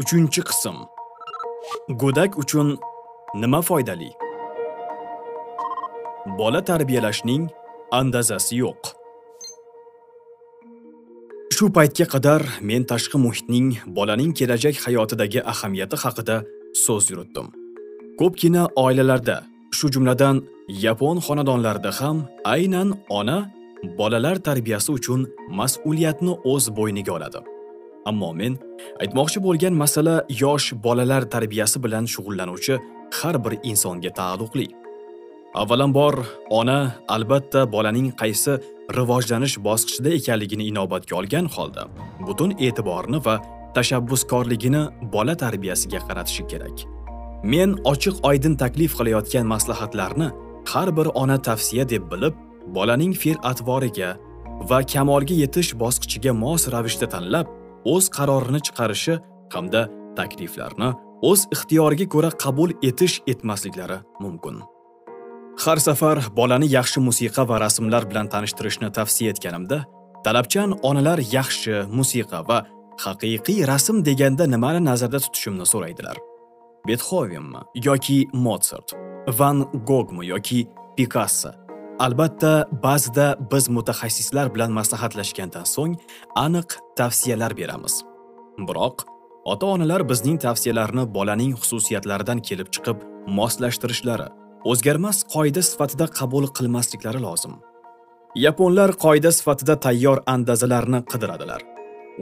Uchinchi qism. Go'dak uchun nima foydali? Bola tarbiyalashning andazasi yo'q. Shu paytga qadar men tashqi muhitning bolaning kelajak hayotidagi ahamiyati haqida so'z yuritdim. Ko'pgina oilalarda, shu jumladan yapon xonadonlarida ham aynan ona bolalar tarbiyasi uchun mas'uliyatni o'z bo'yniga oladi. Ammo men aytmoqchi bo'lgan masala yosh bolalar tarbiyasi bilan shug'ullanuvchi har bir insonga taalluqli. Avvalambor, ona albatta bolaning qaysi rivojlanish bosqichida ekanligini inobatga olgan holda butun e'tiborni va tashabbuskorligini bola tarbiyasiga qaratishi kerak. Men ochiq-oydin taklif qilayotgan maslahatlarni har bir ona tavsiya deb bilib, bolaning fe'l-atvoriga va kamolga yetish bosqichiga mos ravishda tanlab, o'z qarorini chiqarishi hamda takliflarni o'z ixtiyoriga ko'ra qabul etish etmasliklari mumkin. Har safar bolani yaxshi musiqa va rasmlar bilan tanishtirishni tavsiya etganimda, talabchan onalar yaxshi musiqa va haqiqiy rasm deganda nimani nazarda tutishimni so'raydilar. betxovenmi yoki motsart Van gogmi yoki Picasso Albatta, ba'zida biz mutaxassislar bilan maslahatlashgandan so'ng aniq tavsiyalar beramiz. Biroq, ota-onalar bizning tavsiyalarni bolaning xususiyatlaridan kelib chiqib moslashtirishlari, o'zgarmas qoida sifatida qabul qilmasliklari lozim. Yaponlar qoida sifatida tayyor andazalarni qidiradilar.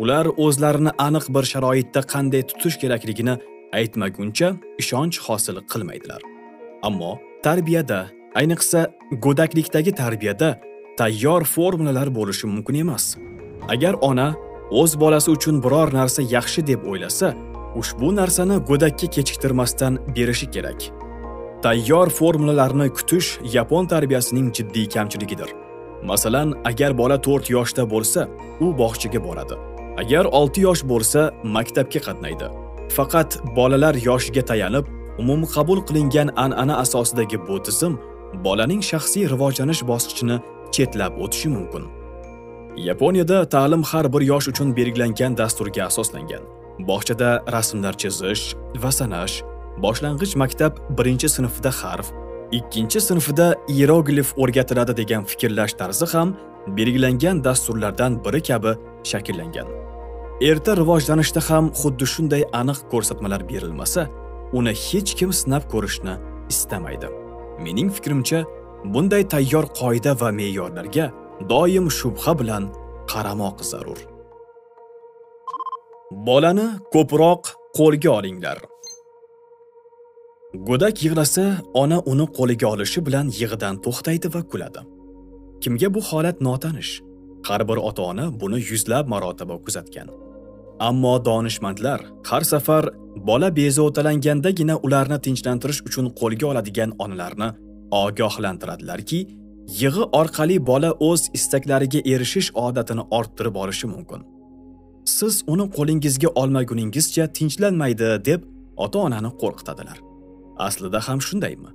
Ular o'zlarini aniq bir sharoitda qanday tutish kerakligini aytmaguncha ishonch hosil qilmaydilar. Ammo tarbiyada Ayniqsa, go'daklikdagi tarbiyada tayyor formulalar bo'lishi mumkin emas. Agar ona o'z bolasi uchun biror narsa yaxshi deb o'ylasa, ushbu narsani go'dakka kechiktirmasdan berishi kerak. Tayyor formulalarni kutish yapon tarbiyasining jiddiy kamchiligidir. Masalan, agar bola 4 yoshda bo'lsa, u bog'chaga boradi. Agar 6 yosh bo'lsa, maktabga qatnaydi. Faqat bolalar yoshiga tayanib, umum qabul qilingan an'ana asosidagi bu tizim bolaning shaxsiy rivojlanish bosqichini chetlab o'tishi mumkin. Yaponiyada ta'lim har bir yosh uchun belgilangan dasturga asoslangan. Bog'chada rasmlar chizish va sanash, boshlang'ich maktab 1-sinfida harf, 2-sinfida iyeroglif o'rgatiladi degan fikrlash tarzi ham belgilangan dasturlardan biri kabi shakllangan. Erta rivojlanishda ham xuddi shunday aniq ko'rsatmalar berilmasa, uni hech kim sinab ko'rishni istamaydi. Mening fikrimcha, bunday tayyor qoida va me'yorlarga doim shubha bilan qaramoq zarur. Bolani ko'proq qo'lga olinglar. Go'dak yig'lasa, ona uni qo'liga olishi bilan yig'idan to'xtaydi va kuladi. Kimga bu holat notanish? Har bir ota-ona buni yuzlab marotaba kuzatgan. Ammo donishmandlar har safar bola bezovtalangandagina ularni tinchlantirish uchun qo'lga oladigan onalarni ogohlantiradilarki, yig'i orqali bola o'z istaklariga erishish odatini orttirib olishi mumkin. Siz uni qo'lingizga olmaguningizcha tinchlanmaydi deb ota-onani qo'rqitadilar. Aslida ham shundaymi?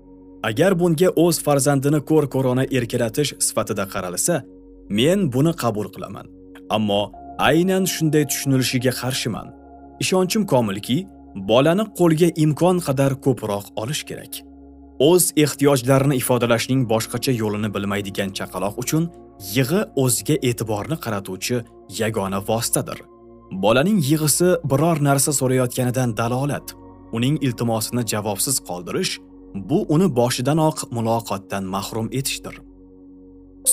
Agar bunga o'z farzandini ko'r-ko'rona erkalatish sifatida qaralsa, men buni qabul qilaman. Ammo aynan shunday tushunilishiga qarshiman. Ishonchim komilki, bolani qo'lga imkon qadar ko'proq olish kerak. O'z ehtiyojlarini ifodalashning boshqacha yo'lini bilmaydigan chaqaloq uchun yig'i o'ziga e'tiborni qaratuvchi yagona vositadir. Bolaning yig'isi biror narsa so'rayotganidan dalolat. Uning iltimosini javobsiz qoldirish bu uni boshidanoq muloqotdan mahrum etishdir.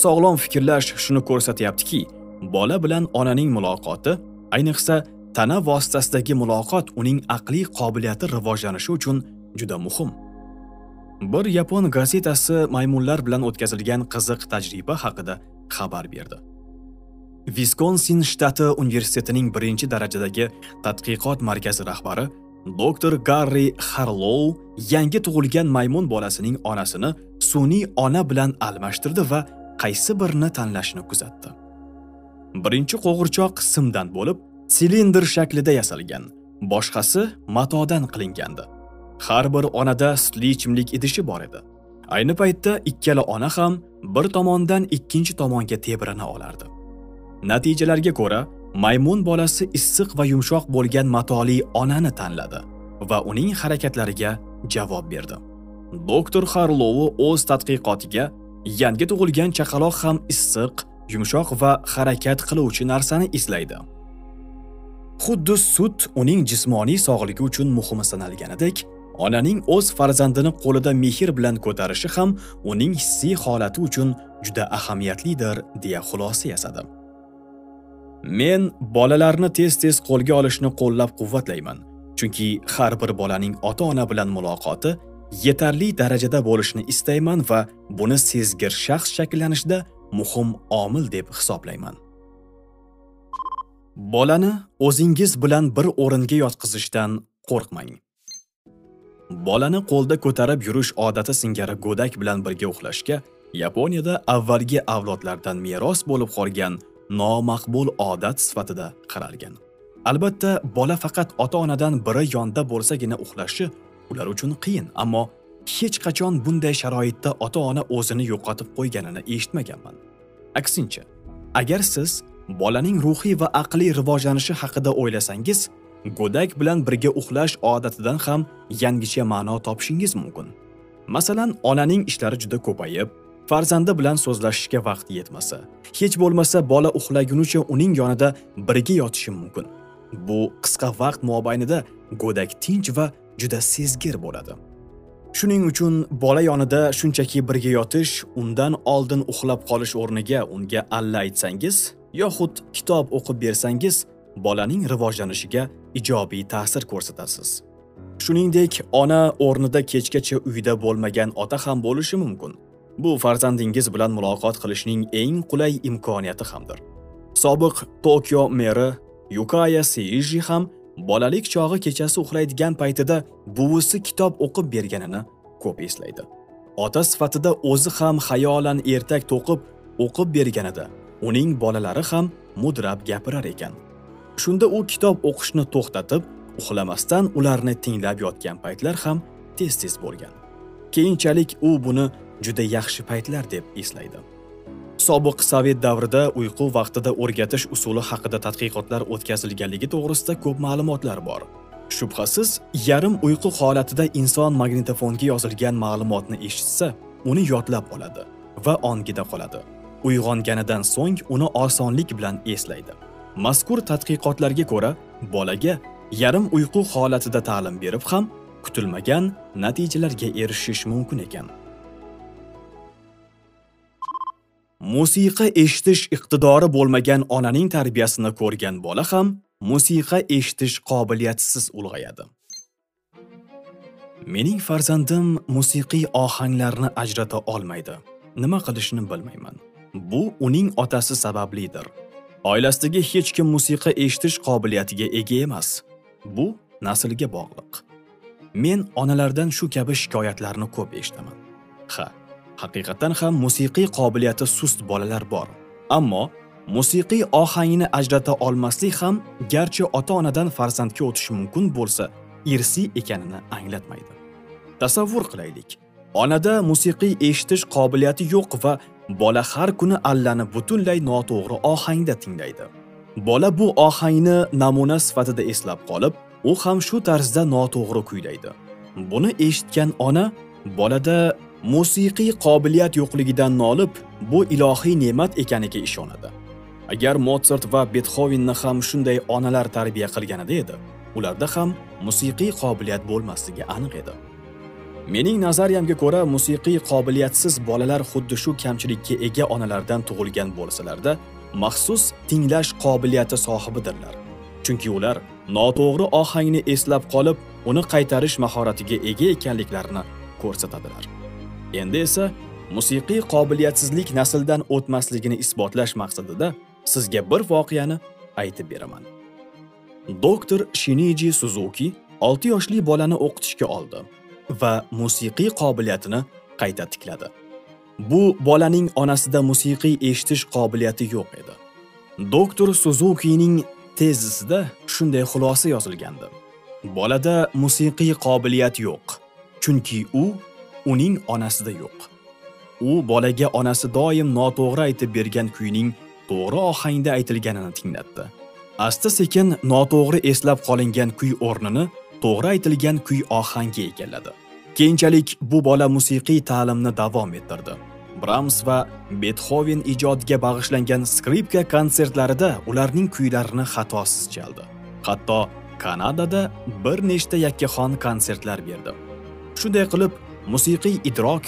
Sog'lom fikrlash shuni ko'rsatyaptiki, bola bilan onaning muloqoti, ayniqsa tana vositasidagi muloqot uning aqliy qobiliyati rivojlanishi uchun juda muhim. Bir yapon gazetasi maymunlar bilan o'tkazilgan qiziq tajriba haqida xabar berdi. Viskonsin shtati universitetining birinchi darajadagi tadqiqot markazi rahbari doktor Garri Harlow yangi tug'ilgan maymun bolasining onasini sun'iy ona bilan almashtirdi va qaysi birini tanlashni kuzatdi. Birinchi qo'g'irchoq simdan bo'lib, silindr shaklida yasalgan, boshqasi matodan qilingandi. Har bir onada sutli ichimlik idishi bor edi. Ayni paytda ikkala ona ham bir tomondan ikkinchi tomonga tebrana olardi. Natijalarga ko'ra, maymun bolasi issiq va yumshoq bo'lgan matoli onani tanladi va uning harakatlariga javob berdi. Doktor Harlow o'z tadqiqotiga yangi tug'ilgan chaqaloq ham issiq, yumshoq va harakat qiluvchi narsani izlaydi. Xuddi sut uning jismoniy sog'ligi uchun muhim sanalganidek, onaning o'z farzandini qo'lida mehr bilan ko'tarishi ham uning hissiy holati uchun juda ahamiyatlidir, deya xulosa yasadi. Men bolalarni tez-tez qo'lga olishni qo'llab-quvvatlayman, chunki har bir bolaning ota-ona bilan muloqoti yetarli darajada bo'lishini istayman va buni sezgir shaxs shakllanishida muhim omil deb hisoblayman. Bolani o'zingiz bilan bir o'ringa yotqizishdan qo'rqmang. Bolani qo'lda ko'tarib yurish odati singari go'dak bilan birga uxlashga Yaponiyada avvalgi avlodlardan meros bo'lib qolgan nomaqbul odat sifatida qaralgan. Albatta, bola faqat ota-onadan biri yonda bo'lsagina uxlashi ular uchun qiyin, ammo hech qachon bunday sharoitda ota-ona o'zini yo'qotib qo'yganini eshitmaganman. Aksincha, agar siz bolaning ruhiy va aqliy rivojlanishi haqida o'ylasangiz, go'dak bilan birga uxlash odatidan ham yangicha ma'no topishingiz mumkin. Masalan, onaning ishlari juda ko'payib, farzandi bilan so'zlashishga vaqt yetmasa, hech bo'lmasa bola uxlagunicha uning yonida birga yotishi mumkin. Bu qisqa vaqt mobaynida go'dak tinch va juda sezgir bo'ladi. Shuning uchun bola yonida shunchaki birga yotish, undan oldin uxlab qolish o'rniga unga alla aytsangiz yoxud kitob o'qib bersangiz, bolaning rivojlanishiga ijobiy ta'sir ko'rsatasiz. Shuningdek, ona o'rnida kechgacha uyda bo'lmagan ota ham bo'lishi mumkin. Bu farzandingiz bilan muloqot qilishning eng qulay imkoniyati hamdir. Sobiq Tokio meri Yukaya Seiji ham bolalik chog'i kechasi uxlaydigan paytida buvisi kitob o'qib berganini ko'p eslaydi. Ota sifatida o'zi ham xayolan ertak to'qib o'qib berganida uning bolalari ham mudrab gapirar ekan. Shunda u kitob o'qishni to'xtatib, uxlamasdan ularni tinglab yotgan paytlar ham tez-tez bo'lgan. Keyinchalik u buni juda yaxshi paytlar deb eslaydi. Sobiq Sovet davrida uyqu vaqtida o'rgatish usuli haqida tadqiqotlar o'tkazilganligi to'g'risida ko'p ma'lumotlar bor. Shubhasiz, yarim uyqu holatida inson magnitofonga yozilgan ma'lumotni eshitsa, uni yodlab oladi va ongida qoladi. Uyg'onganidan so'ng uni osonlik bilan eslaydi. Mazkur tadqiqotlarga ko'ra, bolaga yarim uyqu holatida ta'lim berib ham kutilmagan natijalarga erishish mumkin ekan. Musiqa eshitish iqtidori bo'lmagan onaning tarbiyasini ko'rgan bola ham musiqa eshitish qobiliyatsiz ulg'ayadi. Mening farzandim musiqiy ohanglarni ajrata olmaydi. Nima qilishni bilmayman. Bu uning otasi sabablidir. Oilasidagi hech kim musiqa eshitish qobiliyatiga ega emas. Bu naslga bog'liq. Men onalardan shu kabi shikoyatlarni ko'p eshitaman. Ha, haqiqatan ham musiqiy qobiliyati sust bolalar bor. Ammo musiqiy ohangni ajrata olmaslik ham garchi ota-onadan farzandga o'tishi mumkin bo'lsa, irsiy ekanini anglatmaydi. Tasavvur qilaylik. Onada musiqiy eshitish qobiliyati yo'q va bola har kuni allani butunlay noto'g'ri ohangda tinglaydi. Bola bu ohangni namuna sifatida eslab qolib, u ham shu tarzda noto'g'ri kuylaydi. Buni eshitgan ona bolada musiqiy qobiliyat yo'qligidan nolib, bu ilohiy ne'mat ekaniga ishonadi. Agar Mozart va Betxovenni ham shunday onalar tarbiya qilganida edi, ularda ham musiqiy qobiliyat bo'lmasligi aniq edi. Mening nazariyamga ko'ra, musiqiy qobiliyatsiz bolalar xuddi shu kamchilikka ega onalardan tug'ilgan bo'lsalarda, maxsus tinglash qobiliyati sohibidirlar. Chunki ular noto'g'ri ohangni eslab qolib, uni qaytarish mahoratiga ega ekanliklarini ko'rsatadilar. Endi esa musiqiy qobiliyatsizlik nasldan o'tmasligini isbotlash maqsadida sizga bir voqeani aytib beraman. Doktor Shiniji Suzuki 6 yoshli bolani o'qitishga oldi va musiqiy qobiliyatini qayta tikladi. Bu bolaning onasida musiqiy eshitish qobiliyati yo'q edi. Doktor Suzukining tezisida shunday xulosa yozilgandi. Bolada musiqiy qobiliyat yo'q, chunki u uning onasida yo'q. U bolaga onasi doim noto'g'ri aytib bergan kuyning to'g'ri ohangda aytilganini tinglatdi. asta sekin noto'g'ri eslab qolingan kuy o'rnini to'g'ri aytilgan kuy ohangi egalladi keyinchalik bu bola musiqiy ta'limni davom ettirdi brams va betxoven ijodiga bag'ishlangan skripka konsertlarida ularning kuylarini xatosiz chaldi hatto kanadada bir nechta yakkaxon konsertlar berdi shunday qilib musiqiy idrok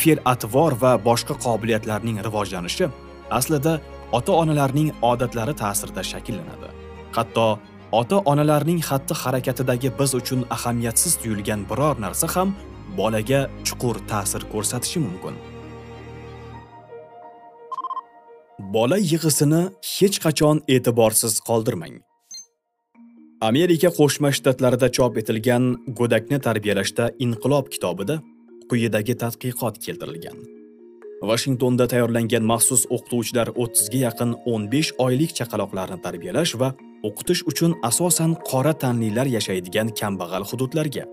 fe'l atvor va boshqa qobiliyatlarning rivojlanishi aslida ota onalarning odatlari ta'sirida shakllanadi. Hatto ota onalarning xatti harakatidagi biz uchun ahamiyatsiz tuyulgan biror narsa ham bolaga chuqur ta'sir ko'rsatishi mumkin. Bola yig'isini hech qachon e'tiborsiz qoldirmang. Amerika qo'shma shtatlarida chop etilgan go'dakni tarbiyalashda inqilob kitobida quyidagi tadqiqot keltirilgan Washingtonda tayyorlangan maxsus o'qituvchilar 30 ga yaqin 15 oylik chaqaloqlarni tarbiyalash va o'qitish uchun asosan qora tanlilar yashaydigan kambag'al hududlarga,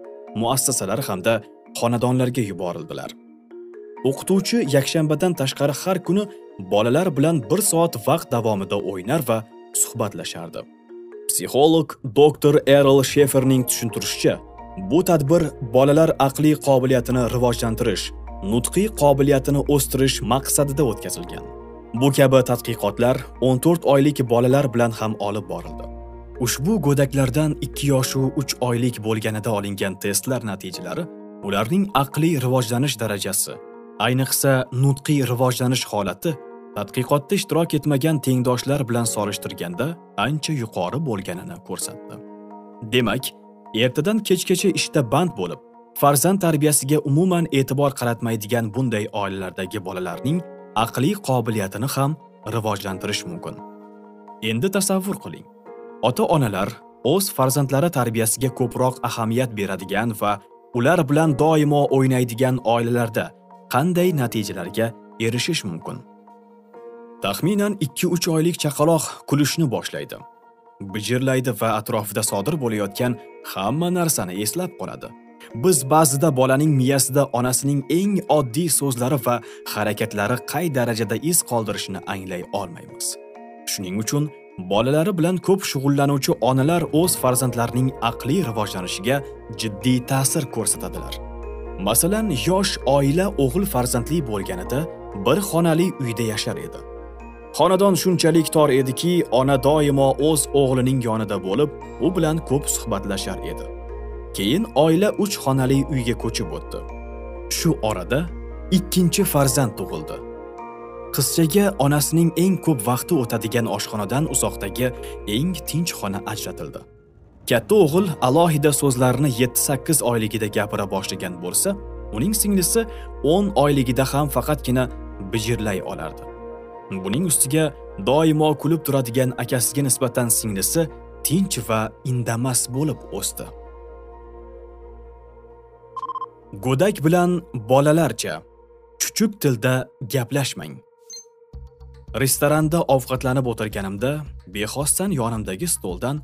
muassasalar hamda xonadonlarga yuborildilar. O'qituvchi yakshanbadan tashqari har kuni bolalar bilan 1 soat vaqt davomida o'ynar va suhbatlashardi. Psixolog doktor Erl Sheferning tushuntirishicha, bu tadbir bolalar aqliy qobiliyatini rivojlantirish nutqiy qobiliyatini o'stirish maqsadida o'tkazilgan. Bu kabi tadqiqotlar 14 oylik bolalar bilan ham olib borildi. Ushbu go'daklardan 2 yosh u 3 oylik bo'lganida olingan testlar natijalari ularning aqliy rivojlanish darajasi, ayniqsa nutqiy rivojlanish holati tadqiqotda ishtirok etmagan tengdoshlar bilan solishtirganda ancha yuqori bo'lganini ko'rsatdi. Demak, ertadan kechgacha ishda band bo'lib, farzand tarbiyasiga umuman e'tibor qaratmaydigan bunday oilalardagi bolalarning aqliy qobiliyatini ham rivojlantirish mumkin. Endi tasavvur qiling. Ota-onalar o'z farzandlari tarbiyasiga ko'proq ahamiyat beradigan va ular bilan doimo o'ynaydigan oilalarda qanday natijalarga erishish mumkin? Taxminan 2-3 oylik chaqaloq kulishni boshlaydi. Bijirlaydi va atrofida sodir bo'layotgan hamma narsani eslab qoladi. biz ba'zida bolaning miyasida onasining eng oddiy so'zlari va harakatlari qay darajada iz qoldirishini anglay olmaymiz. Shuning uchun bolalari bilan ko'p shug'ullanuvchi onalar o'z farzandlarining aqliy rivojlanishiga jiddiy ta'sir ko'rsatadilar. Masalan, yosh oila o'g'il farzandli bo'lganida bir xonali uyda yashar edi. Xonadon shunchalik tor ediki, ona doimo o'z o'g'lining yonida bo'lib, u bilan ko'p suhbatlashar edi. Keyin oila 3 xonali uyga ko'chib o'tdi. Shu orada ikkinchi farzand tug'ildi. Qizchaga onasining eng ko'p vaqti o'tadigan oshxonadan uzoqdagi eng tinch xona ajratildi. Katta o'g'il alohida so'zlarni 7-8 oyligida gapira boshlagan bo'lsa, uning singlisi 10 oyligida ham faqatgina bijirlay olardi. Buning ustiga doimo kulib turadigan akasiga nisbatan singlisi tinch va indamas bo'lib o'sdi. Go'dak bilan bolalarcha chuchuk tilda gaplashmang. Restoranda ovqatlanib o'tirganimda bexosdan yonimdagi stoldan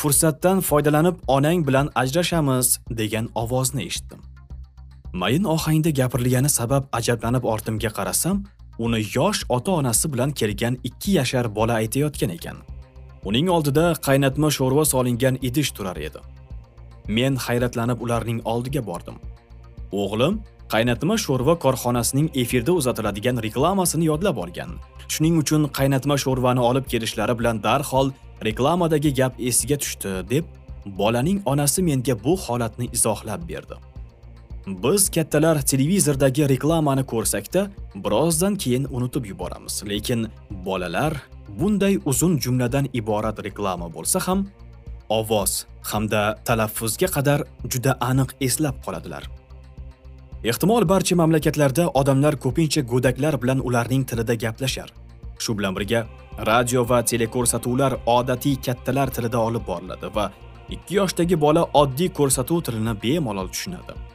fursatdan foydalanib onang bilan ajrashamiz degan ovozni eshitdim. Mayin ohangda gapirilgani sabab ajablanib ortimga qarasam, uni yosh ota-onasi bilan kelgan 2 yashar bola aytayotgan ekan. Uning oldida qaynatma sho'rva solingan idish turar edi. Men hayratlanib ularning oldiga bordim. O'g'lim qaynatma sho'rva korxonasining efirda uzatiladigan reklamasini yodlab olgan. Shuning uchun qaynatma sho'rvani olib kelishlari bilan darhol reklamadagi gap esiga tushdi deb bolaning onasi menga bu holatni izohlab berdi. Biz kattalar televizordagi reklamani ko'rsakda birozdan keyin unutib yuboramiz, lekin bolalar bunday uzun jumladan iborat reklama bo'lsa ham ovoz hamda talaffuzga qadar juda aniq eslab qoladilar. Ehtimol barcha mamlakatlarda odamlar ko'pincha go'daklar bilan ularning tilida gaplashar. Shu bilan birga radio va teleko'rsatuvlar odatiy kattalar tilida olib boriladi va 2 yoshdagi bola oddiy ko'rsatuv tilini bemalol tushunadi.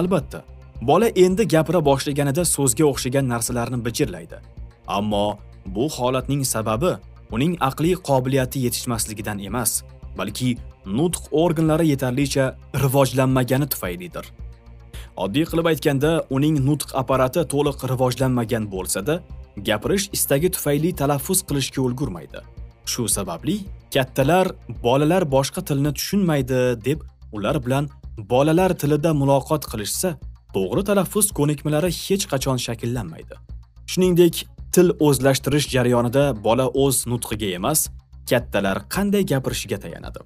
Albatta, bola endi gapira boshlaganida so'zga o'xshagan narsalarni bijirlaydi. Ammo bu holatning sababi uning aqliy qobiliyati yetishmasligidan emas, balki nutq organlari yetarlicha rivojlanmagani tufaylidir. Oddiy qilib aytganda, uning nutq apparati to'liq rivojlanmagan bo'lsa-da, gapirish istagi tufayli talaffuz qilishga ulgurmaydi. shu sababli kattalar bolalar boshqa tilni tushunmaydi deb ular bilan bolalar tilida muloqot qilishsa to'g'ri talaffuz ko'nikmalari hech qachon shakllanmaydi. Shuningdek til o'zlashtirish jarayonida bola o'z nutqiga emas kattalar qanday gapirishiga tayanadi?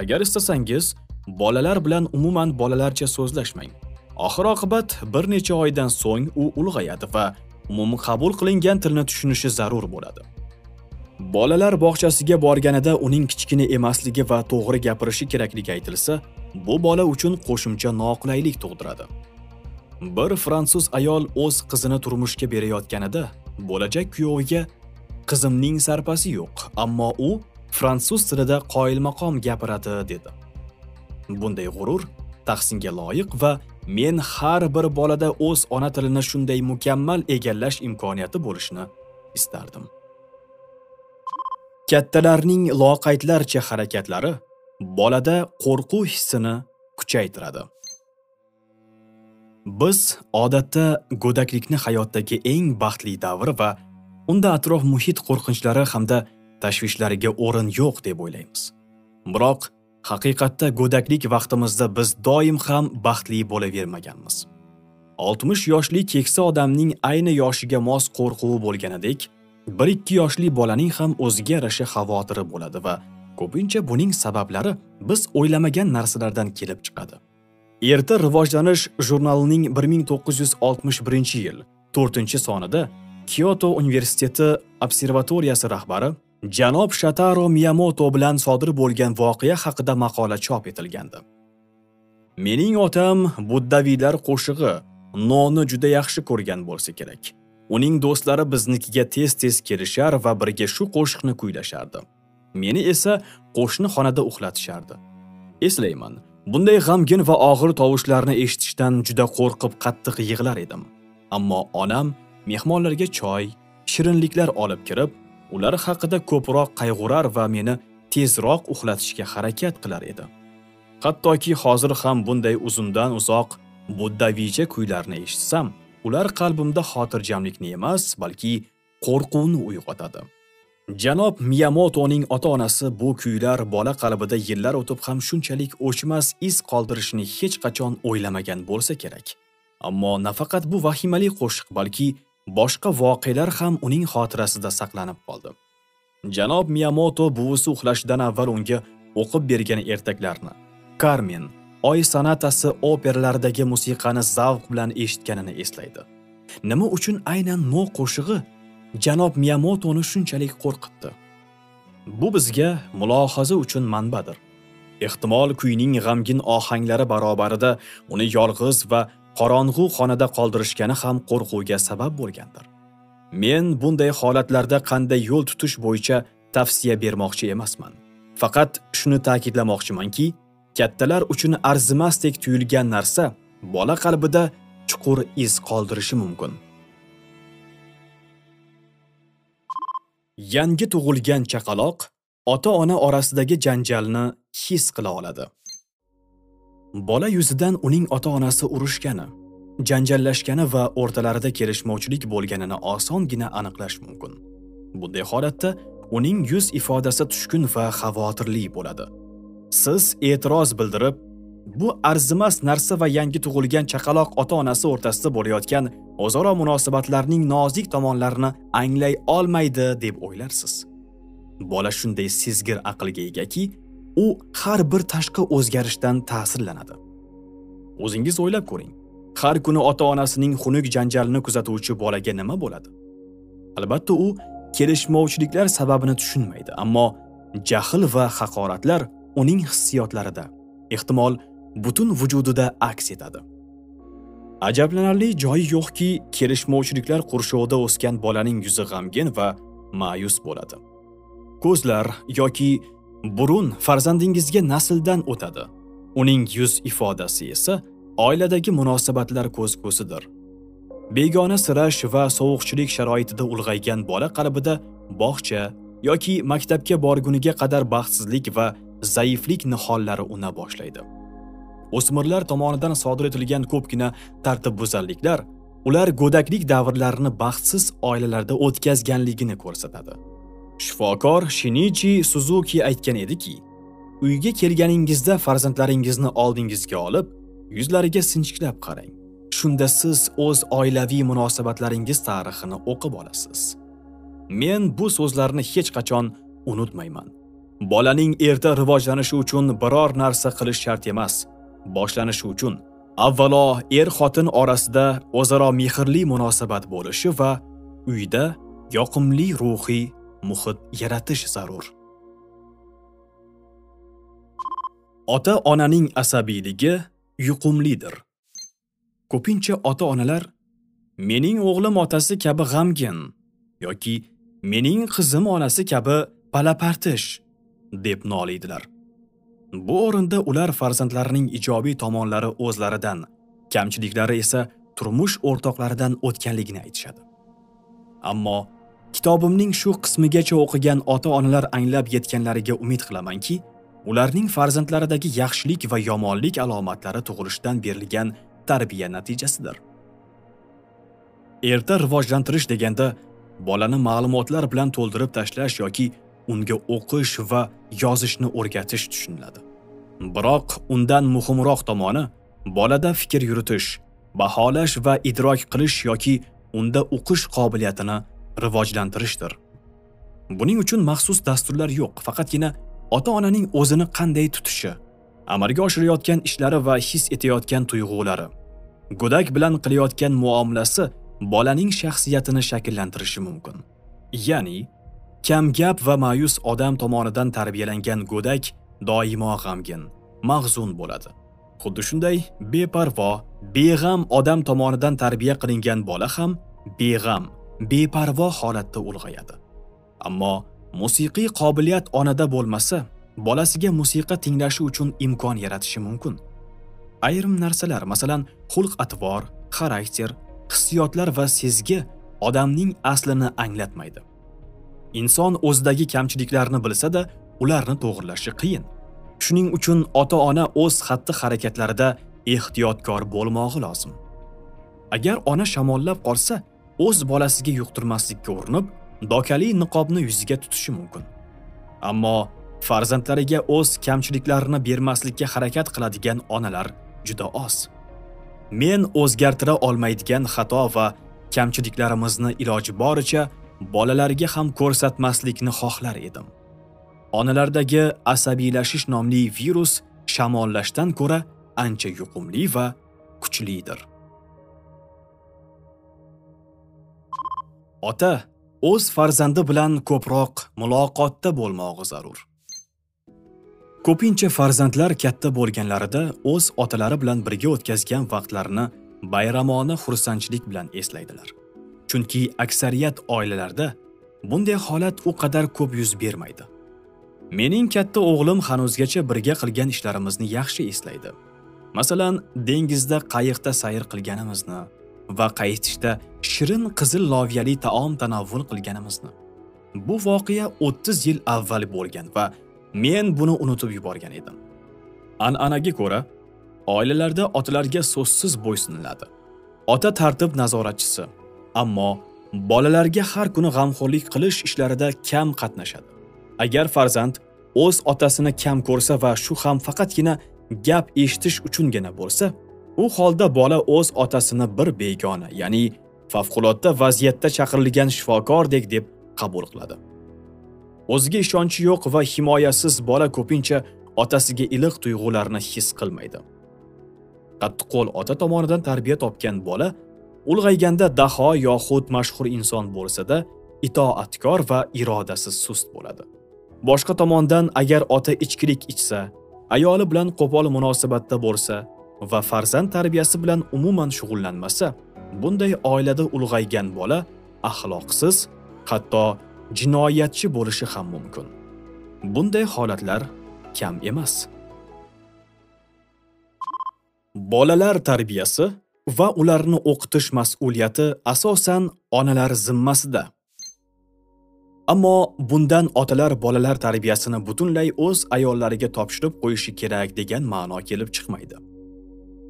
Agar istasangiz bolalar bilan umuman bolalarcha so'zlashmang. Oxir oqibat bir necha oydan so'ng u ulg'ayadi va umumqabul qilingan tilni tushunishi zarur bo'ladi. Bolalar bog'chasiga borganida uning kichkina emasligi va to'g'ri gapirishi kerakligi aytilsa bu bola uchun qo'shimcha noqulaylik tug'diradi. Bir fransuz ayol o'z qizini turmushga berayotganida bo'lajak kuyoviga qizimning sarpasi yo'q ammo u fransuz tilida qoyilmaqom gapiradi dedi. Bunday g'urur tahsinga loyiq va men har bir bolada o'z ona tilini shunday mukammal egallash imkoniyati bo'lishini istardim. Kattalarning loqaydlarcha harakatlari bolada qo'rquv hissini kuchaytiradi. Biz odatda go'daklikni hayotdagi eng baxtli davr va unda atrof muhit qo'rqinchlari hamda tashvishlariga o'rin yo'q deb o'ylaymiz. Biroq haqiqatda go'daklik vaqtimizda biz doim ham baxtli bo'lavermaganmiz. 60 yoshli keksa odamning ayni yoshiga mos qo'rquvi bo'lganidek bir ikki yoshli bolaning ham o'ziga yarasha xavotiri bo'ladi va ko'pincha buning sabablari biz o'ylamagan narsalardan kelib chiqadi. Erta rivojlanish jurnalining 1961 yil 4 sonida kyoto universiteti observatoriyasi rahbari janob shataro miyamoto bilan sodir bo'lgan voqea haqida maqola chop etilgandi. Mening otam buddaviylar qo'shig'i noni juda yaxshi ko'rgan bo'lsa kerak. Uning do'stlari biznikiga tez-tez kelishar va birga shu qo'shiqni kuylashardi. Meni esa qo'shni xonada uxlatishardi. Eslayman, bunday g'amgin va og'ir tovushlarni eshitishdan juda qo'rqib qattiq yig'lar edim. Ammo onam mehmonlarga choy, shirinliklar olib kirib, ular haqida ko'proq qayg'urar va meni tezroq uxlatishga harakat qilar edi. Hattoki hozir ham bunday uzundan uzoq buddaviycha kuylarni eshitsam, ular qalbimda xotirjamlikni emas, balki qo'rquvni uyg'otadi. Janob Miyamotoning ota-onasi bu kuylar bola qalbida yillar o'tib ham shunchalik o'chmas iz qoldirishini hech qachon o'ylamagan bo'lsa kerak. Ammo nafaqat bu vahimali qo'shiq, balki boshqa voqealar ham uning xotirasida saqlanib qoldi. Janob Miyamoto buvisi uxlashdan avval unga o'qib bergan ertaklarni Carmen oy sonatasi operalaridagi musiqani zavq bilan eshitganini eslaydi nima uchun aynan no qo'shig'i janob miyamotoni shunchalik qo'rqitdi. Bu bizga mulohaza uchun manbadir. Ehtimol kuyning g'amgin ohanglari barobarida uni yolg'iz va qorong'u xonada qoldirishgani ham qo'rquvga sabab bo'lgandir. Men bunday holatlarda qanday yo'l tutish bo'yicha tavsiya bermoqchi emasman. Faqat shuni ta'kidlamoqchimanki kattalar uchun arzimasdek tuyulgan narsa bola qalbida chuqur iz qoldirishi mumkin. Yangi tug'ilgan chaqaloq ota-ona orasidagi janjalni his qila oladi. Bola yuzidan uning ota-onasi urushgani janjallashgani va o'rtalarida kelishmovchilik bo'lganini osongina aniqlash mumkin. Bunday holatda uning yuz ifodasi tushkun va xavotirli bo'ladi. Siz e'tiroz bildirib bu arzimas narsa va yangi tug'ilgan chaqaloq ota-onasi o'rtasida bo'layotgan o'zaro munosabatlarning nozik tomonlarini anglay olmaydi deb o'ylarsiz. Bola shunday sezgir aqlga egaki u har bir tashqi o'zgarishdan ta'sirlanadi. O'zingiz o'ylab ko'ring har kuni ota-onasining xunuk janjalini kuzatuvchi bolaga nima bo'ladi? Albatta u kelishmovchiliklar sababini tushunmaydi ammo jahl va haqoratlar uning hissiyotlarida. Ehtimol butun vujudida aks etadi. Ajablanarli joyi yo'qki kelishmovchiliklar qurshovida o'sgan bolaning yuzi g'amgin va ma'yus bo'ladi. Ko'zlar yoki burun farzandingizga nasldan o'tadi. Uning yuz ifodasi esa oiladagi munosabatlar ko'z ko'zidir begona sirash va sovuqchilik sharoitida ulg'aygan bola qalbida bog'cha yoki maktabga borguniga qadar baxtsizlik va zaiflik nihollari una boshlaydi. O'smirlar tomonidan sodir etilgan ko'pgina tartibbuzarliklar ular go'daklik davrlarini baxtsiz oilalarda o'tkazganligini ko'rsatadi Shifokor Shinichi Suzuki aytgan ediki, uyga kelganingizda farzandlaringizni oldingizga olib, yuzlariga sinchiklab qarang. Shunda siz o'z oilaviy munosabatlaringiz tarixini o'qib olasiz. Men bu so'zlarni hech qachon unutmayman. Bolaning erta rivojlanishi uchun biror narsa qilish shart emas. Boshlanishi uchun avvalo er-xotin orasida o'zaro mehrli munosabat bo'lishi va uyda yoqimli ruhiy muhit yaratish zarur. Ota-onaning asabiyligi yuqumlidir. Ko'pincha ota-onalar mening o'g'lim otasi kabi g'amgin yoki mening qizim onasi kabi palapartish deb noliydilar. Bu o'rinda ular farzandlarining ijobiy tomonlari o'zlaridan, kamchiliklari esa turmush o'rtoqlaridan o'tganligini aytishadi. Ammo kitobimning shu qismigacha o'qigan ota-onalar anglab yetganlariga umid qilamanki, ularning farzandlaridagi yaxshilik va yomonlik alomatlari tug'ilishdan berilgan tarbiya natijasidir. Erta rivojlantirish deganda bolani ma'lumotlar bilan to'ldirib tashlash yoki unga o'qish va yozishni o'rgatish tushuniladi. Biroq undan muhimroq tomoni bolada fikr yuritish, baholash va idrok qilish yoki unda o'qish qobiliyatini rivojlantirishdir. Buning uchun maxsus dasturlar yo'q, faqatgina ota-onaning o'zini qanday tutishi, amalga oshirayotgan ishlari va his etayotgan tuyg'ulari, go'dak bilan qilayotgan muomalasi bolaning shaxsiyatini shakllantirishi mumkin. Ya'ni, kam gap va ma'yus odam tomonidan tarbiyalangan go'dak doimo g'amgin, mag'zun bo'ladi. Xuddi shunday beparvo, beg'am odam tomonidan tarbiya qilingan bola ham beg'am, beparvo holatda ulg'ayadi. Ammo musiqiy qobiliyat onada bo'lmasa, bolasiga musiqa tinglashi uchun imkon yaratishi mumkin. Ayrim narsalar, masalan, xulq-atvor, xarakter, hissiyotlar va sezgi odamning aslini anglatmaydi. Inson o'zidagi kamchiliklarni bilsa-da, ularni to'g'irlashi qiyin. Shuning uchun ota-ona o'z xatti-harakatlarida ehtiyotkor bo'lmog'i lozim. Agar ona shamollab qolsa, o'z bolasiga yuqtirmaslikka urinib, dokali niqobni yuziga tutishi mumkin. Ammo farzandlariga o'z kamchiliklarini bermaslikka harakat qiladigan onalar juda oz. Men o'zgartira olmaydigan xato va kamchiliklarimizni iloji boricha bolalarga ham ko'rsatmaslikni xohlar edim. Onalardagi asabiylashish nomli virus shamollashdan ko'ra ancha yuqumli va kuchlidir. Ota o'z farzandi bilan ko'proq muloqotda bo'lmog'i zarur. Ko'pincha farzandlar katta bo'lganlarida o'z otalari bilan birga o'tkazgan vaqtlarini bayramona xursandchilik bilan eslaydilar. Chunki aksariyat oilalarda bunday holat u qadar ko'p yuz bermaydi. Mening katta o'g'lim hanuzgacha birga qilgan ishlarimizni yaxshi eslaydi. Masalan, dengizda qayiqda sayr qilganimizni, va qaytishda shirin qizil loviyali taom tanovvul qilganimizni. Bu voqea 30 yil avval bo'lgan va men buni unutib yuborgan edim. An'anaga ko'ra, oilalarda otalarga so'zsiz bo'ysuniladi. Ota tartib nazoratchisi, ammo bolalarga har kuni g'amxo'rlik qilish ishlarida kam qatnashadi. Agar farzand o'z otasini kam ko'rsa va shu ham faqatgina gap eshitish uchungina bo'lsa, u holda bola o'z otasini bir begona ya'ni favqulodda vaziyatda chaqirilgan shifokordek deb qabul qiladi o'ziga ishonchi yo'q va himoyasiz bola ko'pincha otasiga iliq tuyg'ularni his qilmaydi qattiqqo'l ota tomonidan tarbiya topgan bola ulg'ayganda daho yoxud mashhur inson bo'lsa-da itoatkor va irodasi sust bo'ladi boshqa tomondan agar ota ichkilik ichsa ayoli bilan qo'pol munosabatda bo'lsa va farzand tarbiyasi bilan umuman shug'ullanmasa, bunday oilada ulg'aygan bola axloqsiz, hatto jinoyatchi bo'lishi ham mumkin. Bunday holatlar kam emas. Bolalar tarbiyasi va ularni o'qitish mas'uliyati asosan onalar zimmasida. Ammo bundan otalar bolalar tarbiyasini butunlay o'z ayollariga topshirib qo'yishi kerak degan ma'no kelib chiqmaydi.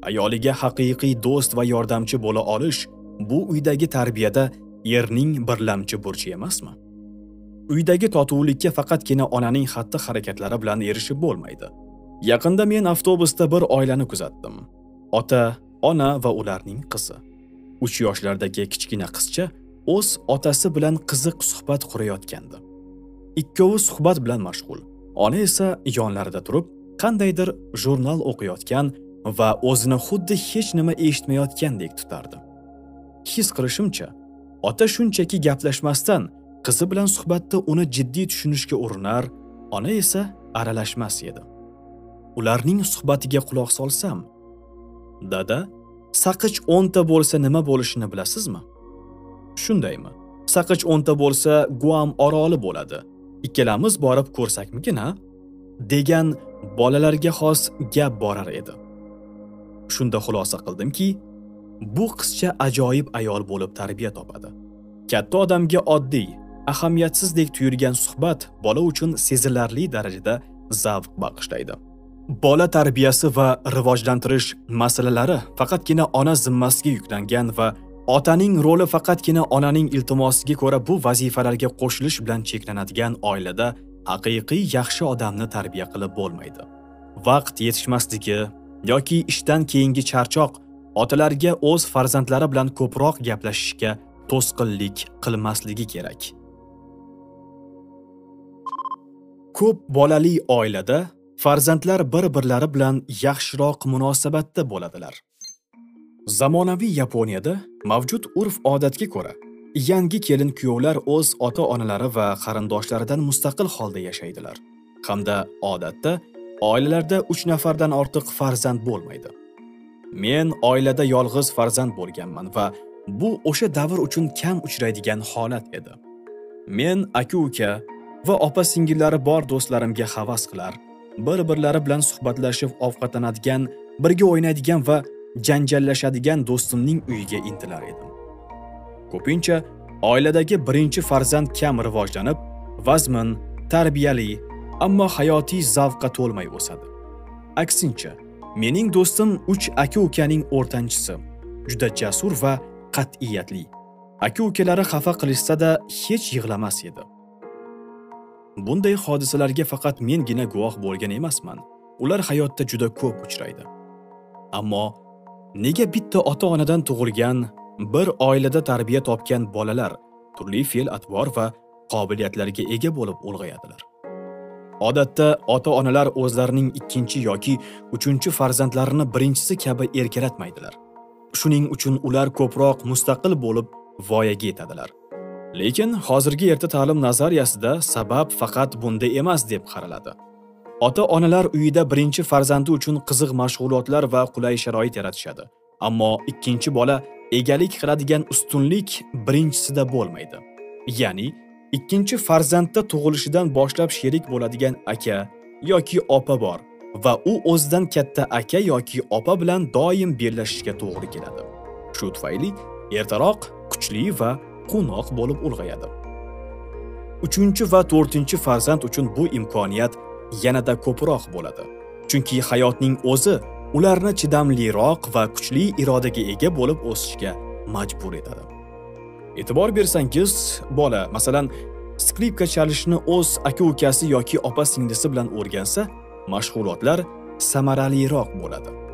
ayoliga haqiqiy do'st va yordamchi bo'la olish bu uydagi tarbiyada erning birlamchi burchi emasmi uydagi totuvlikka faqatgina onaning xatti harakatlari bilan erishib bo'lmaydi yaqinda men avtobusda bir oilani kuzatdim ota ona va ularning qizi. Uch yoshlardagi kichkina qizcha o'z otasi bilan qiziq suhbat qurayotgandi. Ikkovi suhbat bilan mashg'ul. Ona esa yonlarida turib qandaydir jurnal o'qiyotgan va o'zini xuddi hech nima eshitmayotgandek tutardi. His qilishimcha ota shunchaki gaplashmasdan qizi bilan suhbatda uni jiddiy tushunishga urinar ona esa aralashmas edi. Ularning suhbatiga quloq solsam dada saqich o'nta bo'lsa nima bo'lishini bilasizmi? Shundaymi. Saqich o'nta bo'lsa guam oroli bo'ladi. Ikkalamiz borib ko'rsakmikin a degan bolalarga xos gap borar edi. Shunda xulosa qildimki bu qizcha ajoyib ayol bo'lib tarbiya topadi. Katta odamga oddiy ahamiyatsizdek tuyulgan suhbat bola uchun sezilarli darajada zavq bag'ishlaydi. Bola tarbiyasi va rivojlantirish masalalari faqatgina ona zimmasiga yuklangan va otaning roli faqatgina onaning iltimosiga ko'ra bu vazifalarga qo'shilish bilan cheklanadigan oilada haqiqiy yaxshi odamni tarbiya qilib bo'lmaydi. Vaqt yetishmasligi yoki ishdan keyingi charchoq otalarga o'z farzandlari bilan ko'proq gaplashishga to'sqinlik qilmasligi kerak. Ko'p bolali oilada farzandlar bir birlari bilan yaxshiroq munosabatda bo'ladilar. Zamonaviy yaponiyada mavjud urf odatga ko'ra yangi kelin kuyovlar o'z ota onalari va qarindoshlaridan mustaqil holda yashaydilar. Hamda odatda oilalarda uch nafardan ortiq farzand bo'lmaydi. Men oilada yolg'iz farzand bo'lganman va bu o'sha davr uchun kam uchraydigan holat edi. Men aka uka va opa singillari bor do'stlarimga havas qilar bir birlari bilan suhbatlashib ovqatlanadigan birga o'ynaydigan va janjallashadigan do'stimning uyiga intilar edim. Ko'pincha oiladagi birinchi farzand kam rivojlanib vazmin tarbiyali ammo hayotiy zavqqa to'lmay o'sadi. Aksincha mening do'stim uch aka ukaning o'rtanchisi juda jasur va qat'iyatli. Aka ukalari xafa qilishsa-da hech yig'lamas edi. Bunday hodisalarga faqat mengina guvoh bo'lgan emasman. Ular hayotda juda ko'p uchraydi. Ammo nega bitta ota onadan tug'ilgan bir oilada tarbiya topgan bolalar turli fe'l atvor va qobiliyatlarga ega bo'lib ulg'ayadilar? Odatda ota onalar o'zlarining ikkinchi yoki uchinchi farzandlarini birinchisi kabi erkalatmaydilar. Shuning uchun ular ko'proq mustaqil bo'lib voyaga yetadilar. Lekin hozirgi erta ta'lim nazariyasida sabab faqat bunda emas deb qaraladi. Ota onalar uyida birinchi farzandi uchun qiziq mashg'ulotlar va qulay sharoit yaratishadi. Ammo ikkinchi bola egalik qiladigan ustunlik birinchisida bo'lmaydi. Ya'ni ikkinchi farzandda tug'ilishidan boshlab sherik bo'ladigan aka yoki opa bor va u o'zidan katta aka yoki opa bilan doim bellashishga to'g'ri keladi. Shu tufayli ertaroq kuchli va qo'noq bo'lib ulg'ayadi. Uchinchi va to'rtinchi farzand uchun bu imkoniyat yanada ko'proq bo'ladi. Chunki hayotning o'zi ularni chidamliroq va kuchli irodaga ega bo'lib o'sishga majbur etadi. E'tibor bersangiz bola masalan skripka chalishni o'z aka ukasi yoki opa singlisi bilan o'rgansa mashg'ulotlar samaraliroq bo'ladi.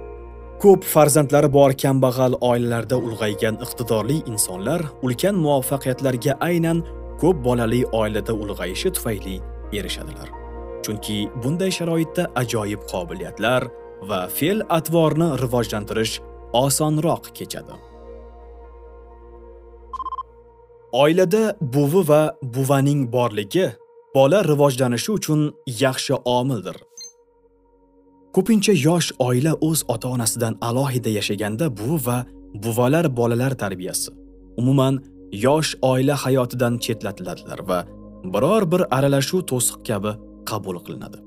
Ko'p farzandlari bor kambag'al oilalarda ulg'aygan iqtidorli insonlar ulkan muvaffaqiyatlarga aynan ko'p bolali oilada ulg'ayishi tufayli erishadilar. Chunki bunday sharoitda ajoyib qobiliyatlar va fe'l atvorni rivojlantirish osonroq kechadi. Oilada buvi va buvaning borligi bola rivojlanishi uchun yaxshi omildir. Ko'pincha yosh oila o'z ota onasidan alohida yashaganda buvi va buvalar bolalar tarbiyasi umuman yosh oila hayotidan chetlatiladilar va biror bir aralashuv to'siq kabi qabul qilinadi.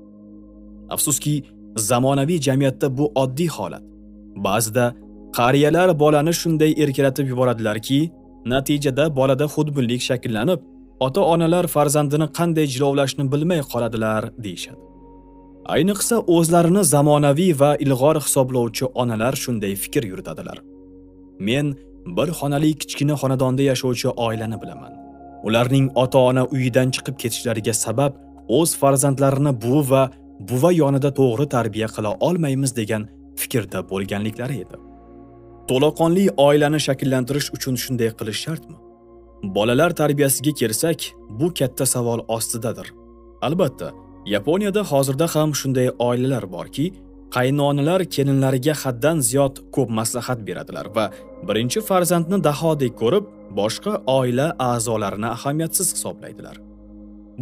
Afsuski zamonaviy jamiyatda bu oddiy holat. Ba'zida qariyalar bolani shunday erkalatib yuboradilarki natijada bolada xudbinlik shakllanib ota onalar farzandini qanday jilovlashni bilmay qoladilar deyishadi. Ayniqsa o'zlarini zamonaviy va ilg'or hisoblovchi onalar shunday fikr yuritadilar men bir xonali kichkina xonadonda yashovchi oilani bilaman ularning ota-ona uyidan chiqib ketishlariga sabab o'z farzandlarini buvi va buva yonida to'g'ri tarbiya qila olmaymiz degan fikrda bo'lganliklari edi. To'laqonli oilani shakllantirish uchun shunday qilish shartmi? Bolalar tarbiyasiga kelsak, bu katta savol ostidadir. Albatta, Yaponiyada hozirda ham shunday oilalar borki, qaynonalar kelinlariga haddan ziyod ko'p maslahat beradilar va birinchi farzandni dahodek ko'rib, boshqa oila a'zolarini ahamiyatsiz hisoblaydilar.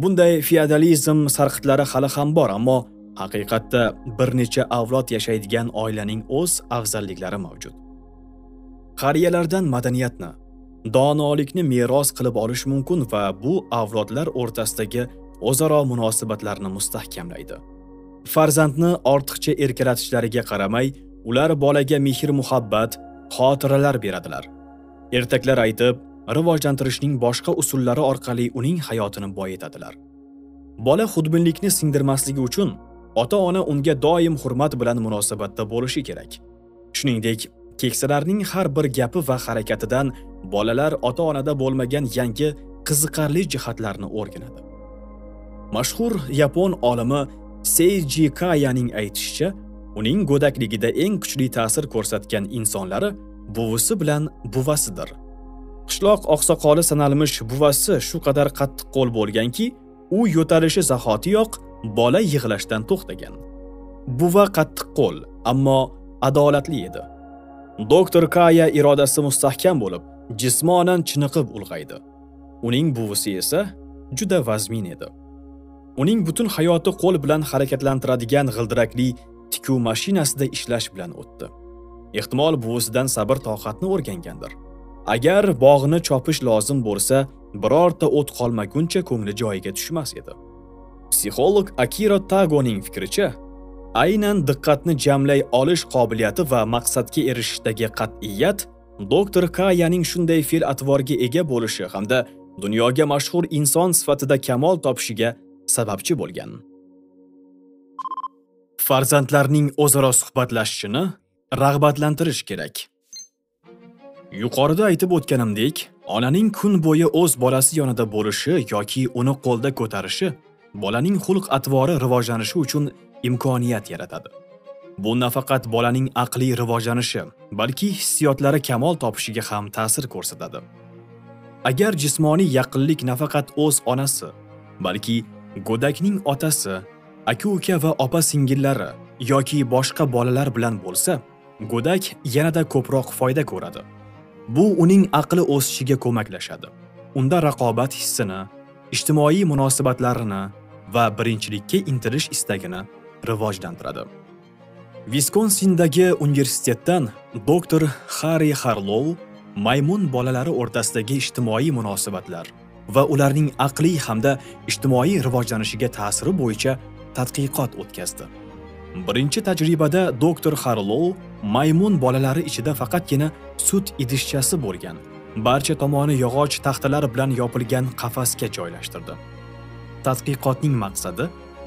Bunday feodalizm sarqitlari hali ham bor, ammo haqiqatda bir necha avlod yashaydigan oilaning o'z afzalliklari mavjud. Qariyalardan madaniyatni, donolikni meros qilib olish mumkin va bu avlodlar o'rtasidagi o'zaro munosabatlarni mustahkamlaydi. Farzandni ortiqcha erkalatishlariga qaramay, ular bolaga mehr-muhabbat, xotiralar beradilar. Ertaklar aytib, rivojlantirishning boshqa usullari orqali uning hayotini boyitadilar. Bola xudbinlikni singdirmasligi uchun ota-ona unga doim hurmat bilan munosabatda bo'lishi kerak. Shuningdek, keksalarning har bir gapi va harakatidan bolalar ota-onada bo'lmagan yangi qiziqarli jihatlarni o'rganadi. Mashhur yapon olimi Seiji Kayaning aytishicha, uning go'dakligida eng kuchli ta'sir ko'rsatgan insonlari buvisi bilan buvasidir. Qishloq oqsoqoli sanalmish buvasi shu qadar qattiq qo'l bo'lganki, u yo'talishi zahotiyoq bola yig'lashdan to'xtagan. Buva qattiq qo'l, ammo adolatli edi. Doktor Kaya irodasi mustahkam bo'lib, jismonan chiniqib ulg'aydi. Uning buvisi esa juda vazmin edi. Uning butun hayoti qo'l bilan harakatlantiradigan g'ildirakli tikuv mashinasida ishlash bilan o'tdi. Ehtimol buvisidan sabr toqatni o'rgangandir. Agar bog'ni chopish lozim bo'lsa, birorta o't qolmaguncha ko'ngli joyiga tushmas edi. Psixolog Akira Tagoning fikricha, aynan diqqatni jamlay olish qobiliyati va maqsadga erishishdagi qat'iyat doktor Kayaning shunday fe'l-atvorga ega bo'lishi hamda dunyoga mashhur inson sifatida kamol topishiga sababchi bo'lgan. Farzandlarning o'zaro suhbatlashishini rag'batlantirish kerak. Yuqorida aytib o'tganimdek, onaning kun bo'yi o'z bolasi yonida bo'lishi yoki uni qo'lda ko'tarishi bolaning xulq-atvori rivojlanishi uchun imkoniyat yaratadi. Bu nafaqat bolaning aqliy rivojlanishi, balki hissiyotlari kamol topishiga ham ta'sir ko'rsatadi. Agar jismoniy yaqinlik nafaqat o'z onasi, balki go'dakning otasi, aka-uka va opa-singillari yoki boshqa bolalar bilan bo'lsa, go'dak yanada ko'proq foyda ko'radi. Bu uning aqli o'sishiga ko'maklashadi. Unda raqobat hissini, ijtimoiy munosabatlarini va birinchilikka intilish istagini rivojlantiradi. Viskonsindagi universitetdan doktor harri harlov maymun bolalari o'rtasidagi ijtimoiy munosabatlar va ularning aqliy hamda ijtimoiy rivojlanishiga ta'siri bo'yicha tadqiqot o'tkazdi. Birinchi tajribada doktor Harlow maymun bolalari ichida faqatgina sut idishchasi bo'lgan, barcha tomoni yog'och taxtalar bilan yopilgan qafasga joylashtirdi. Tadqiqotning maqsadi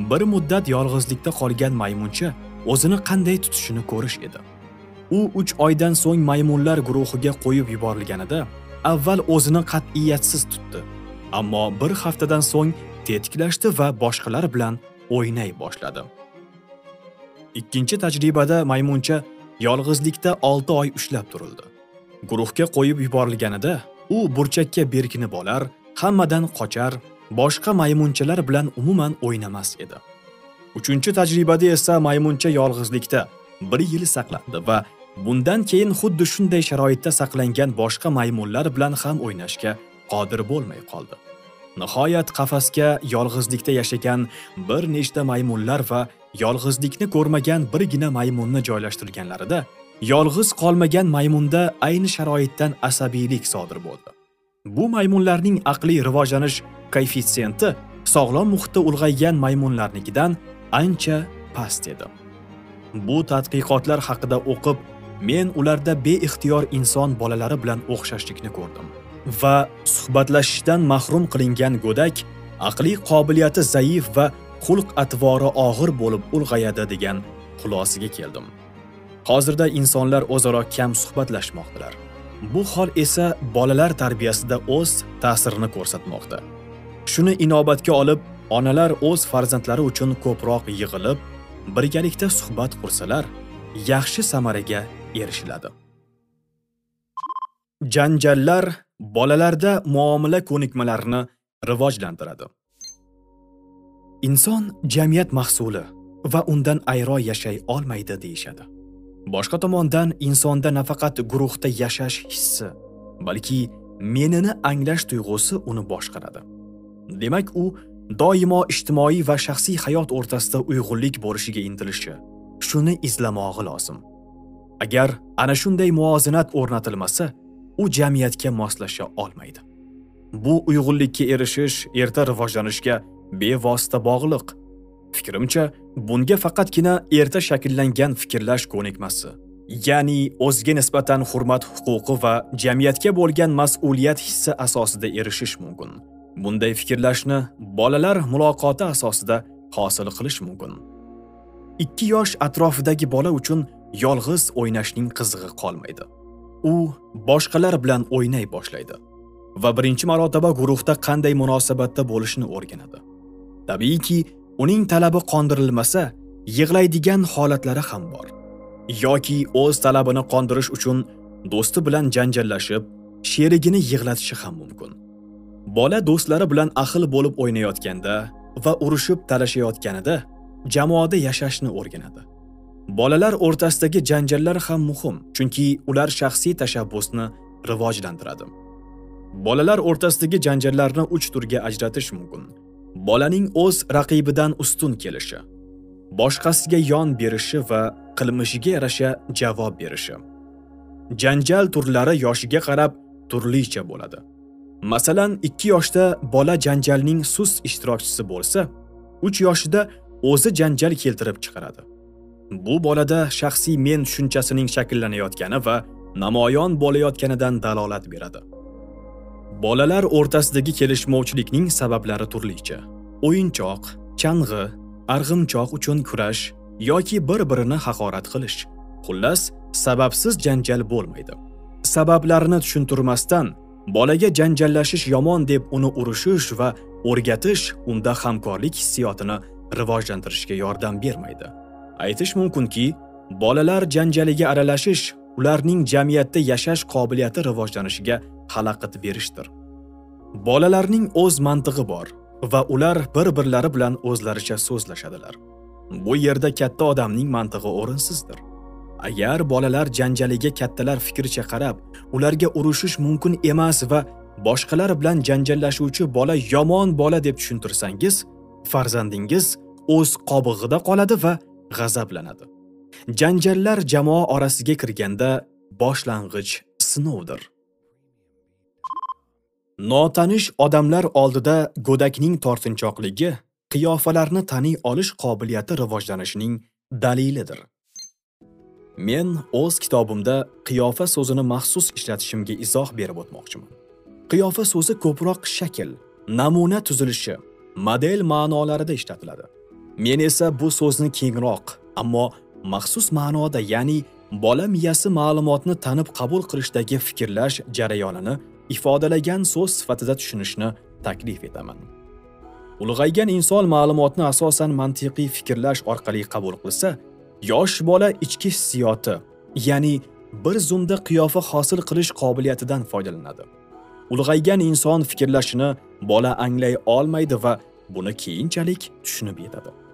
bir muddat yolg'izlikda qolgan maymuncha o'zini qanday tutishini ko'rish edi. U 3 oydan so'ng maymunlar guruhiga qo'yib yuborilganida avval o'zini qat'iyatsiz tutdi, ammo bir haftadan so'ng tetiklashdi va boshqalar bilan o'ynay boshladi. Ikkinchi tajribada maymuncha yolg'izlikda 6 oy ushlab turildi. Guruhga qo'yib yuborilganida u burchakka berkinib olar, hammadan qochar, boshqa maymunchalar bilan umuman o'ynamas edi. Uchinchi tajribada esa maymuncha yolg'izlikda 1 yil saqlandi va bundan keyin xuddi shunday sharoitda saqlangan boshqa maymunlar bilan ham o'ynashga qodir bo'lmay qoldi. Nihoyat qafasga yolg'izlikda yashagan bir nechta maymunlar va yolg'izlikni ko'rmagan birgina maymunni joylashtirganlarida yolg'iz qolmagan maymunda ayni sharoitdan asabiylik sodir bo'ldi. Bu maymunlarning aqliy rivojlanish koeffitsiyenti sog'lom muhitda ulg'aygan maymunlarnikidan ancha past edi. Bu tadqiqotlar haqida o'qib, men ularda beixtiyor inson bolalari bilan o'xshashlikni ko'rdim. Va suhbatlashishdan mahrum qilingan go'dak aqliy qobiliyati zaif va xulq atvori og'ir bo'lib ulg'ayadi degan xulosaga keldim. Hozirda insonlar o'zaro kam suhbatlashmoqdalar. Bu hol esa bolalar tarbiyasida o'z ta'sirini ko'rsatmoqda. Shuni inobatga olib, onalar o'z farzandlari uchun ko'proq yig'ilib, birgalikda suhbat qursalar, yaxshi samaraga erishiladi. Janjallar bolalarda muomala ko'nikmalarini rivojlantiradi. Inson jamiyat mahsuli va undan ayro yashay olmaydi deyishadi. Boshqa tomondan insonda nafaqat guruhda yashash hissi, balki menini anglash tuyg'usi uni boshqaradi. Demak, u doimo ijtimoiy va shaxsiy hayot o'rtasida uyg'unlik bo'lishiga intilishi, shuni izlamog'i lozim. Agar ana shunday muvozanat o'rnatilmasa, u jamiyatga moslasha olmaydi. Bu uyg'unlikka erishish erta rivojlanishga bevosita bog'liq. Fikrimcha, bunga faqatgina erta shakllangan fikrlash ko'nikmasi, ya'ni o'ziga nisbatan hurmat huquqi va jamiyatga bo'lgan mas'uliyat hissi asosida erishish mumkin. Bunday fikrlashni bolalar muloqoti asosida hosil qilish mumkin. 2 yosh atrofidagi bola uchun yolg'iz o'ynashning qizig'i qolmaydi. U boshqalar bilan o'ynay boshlaydi va birinchi marotaba guruhda qanday munosabatda bo'lishni o'rganadi. Tabiiyki, uning talabi qondirilmasa, yig'laydigan holatlari ham bor. yoki o'z talabini qondirish uchun do'sti bilan janjallashib, sherigini yig'latishi ham mumkin. Bola do'stlari bilan ahil bo'lib o'ynayotganda va urushib talashayotganida jamoada yashashni o'rganadi. Bolalar o'rtasidagi janjallar ham muhim, chunki ular shaxsiy tashabbusni rivojlantiradi. Bolalar o'rtasidagi janjallarni 3 turga ajratish mumkin. Bolaning o'z raqibidan ustun kelishi, boshqasiga yon berishi va qilmishiga yarasha javob berishi. Janjal turlari yoshiga qarab turlicha bo'ladi. Masalan, 2 yoshda bola janjalning sus ishtirokchisi bo'lsa, 3 yoshida o'zi janjal keltirib chiqaradi. Bu bolada shaxsiy men tushunchasining shakllanayotgani va namoyon bo'layotganidan dalolat beradi. Bolalar o'rtasidagi kelishmovchilikning sabablari turlicha. O'yinchoq, chang'i, arg'imchoq uchun kurash yoki bir-birini haqorat qilish. Xullas, sababsiz janjal bo'lmaydi. Sabablarini tushuntirmasdan bolaga janjallashish yomon deb uni urishish va o'rgatish unda hamkorlik hissiyotini rivojlantirishga yordam bermaydi. Aytish mumkinki, bolalar janjaliga aralashish ularning jamiyatda yashash qobiliyati rivojlanishiga xalaqit berishdir. Bolalarning o'z mantig'i bor va ular bir-birlari bilan o'zlaricha so'zlashadilar. Bu yerda katta odamning mantig'i o'rinsizdir. Agar bolalar janjaliga kattalar fikricha qarab, ularga urushish mumkin emas va boshqalar bilan janjallashuvchi bola yomon bola deb tushuntirsangiz, farzandingiz o'z qobig'ida qoladi va g'azablanadi. Janjallar jamoa orasiga kirganda boshlang'ich sinovdir. Notanish odamlar oldida go'dakning tortinchoqligi qiyofalarni taniy olish qobiliyati rivojlanishining dalilidir. Men o'z kitobimda qiyofa so'zini maxsus ishlatishimga izoh berib o'tmoqchiman. Qiyofa so'zi ko'proq shakl, namuna tuzilishi, model ma'nolarida ishlatiladi. Men esa bu so'zni kengroq, ammo maxsus ma'noda, ya'ni bola miyasi ma'lumotni tanib qabul qilishdagi fikrlash jarayonini ifodalagan so'z sifatida tushunishni taklif etaman. Ulg'aygan inson ma'lumotni asosan mantiqiy fikrlash orqali qabul qilsa, yosh bola ichki hissiyoti, ya'ni bir zumda qiyofa hosil qilish qobiliyatidan foydalanadi. Ulg'aygan inson fikrlashini bola anglay olmaydi va buni keyinchalik tushunib yetadi.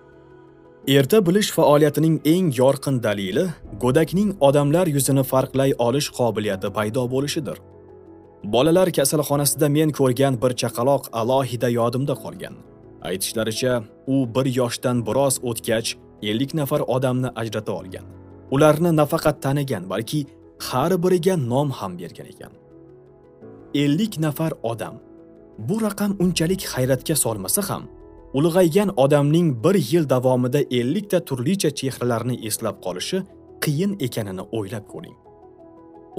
Erta bilish faoliyatining eng yorqin dalili go'dakning odamlar yuzini farqlay olish qobiliyati paydo bo'lishidir. Bolalar kasalxonasida men ko'rgan bir chaqaloq alohida yodimda qolgan. Aytishlaricha, u bir yoshdan biroz o'tgach 50 nafar odamni ajrata olgan. Ularni nafaqat tanigan, balki har biriga nom ham bergan ekan. 50 nafar odam. Bu raqam unchalik hayratga solmasa ham, ulg'aygan odamning bir yil davomida 50 ta turlicha chehralarni eslab qolishi qiyin ekanini o'ylab ko'ring.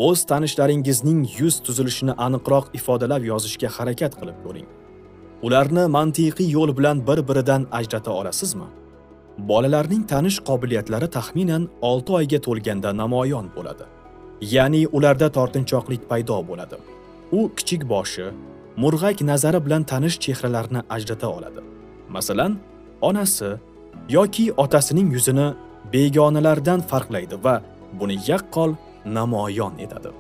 O'z tanishlaringizning yuz tuzilishini aniqroq ifodalab yozishga harakat qilib ko'ring. Ularni mantiqiy yo'l bilan bir-biridan ajrata olasizmi? Bolalarning tanish qobiliyatlari taxminan 6 oyga to'lganda namoyon bo'ladi. ya'ni ularda tortinchoqlik paydo bo'ladi u kichik boshi murg'ak nazari bilan tanish chehralarni ajrata oladi masalan onasi yoki otasining yuzini begonalardan farqlaydi va buni yaqqol namoyon etadi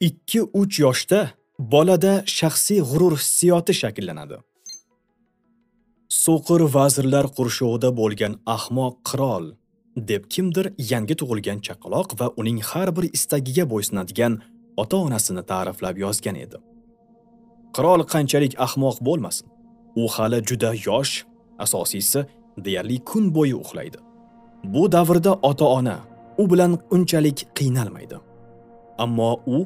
2-3 yoshda bolada shaxsiy g'urur hissiyoti shakllanadi so'qir vazirlar qurshovida bo'lgan ahmoq qirol deb kimdir yangi tug'ilgan chaqaloq va uning har bir istagiga bo'ysunadigan ota-onasini ta'riflab yozgan edi. Qirol qanchalik ahmoq bo'lmasin, u hali juda yosh, asosiysi deyarli kun bo'yi uxlaydi. Bu davrda ota-ona u bilan unchalik qiynalmaydi. Ammo u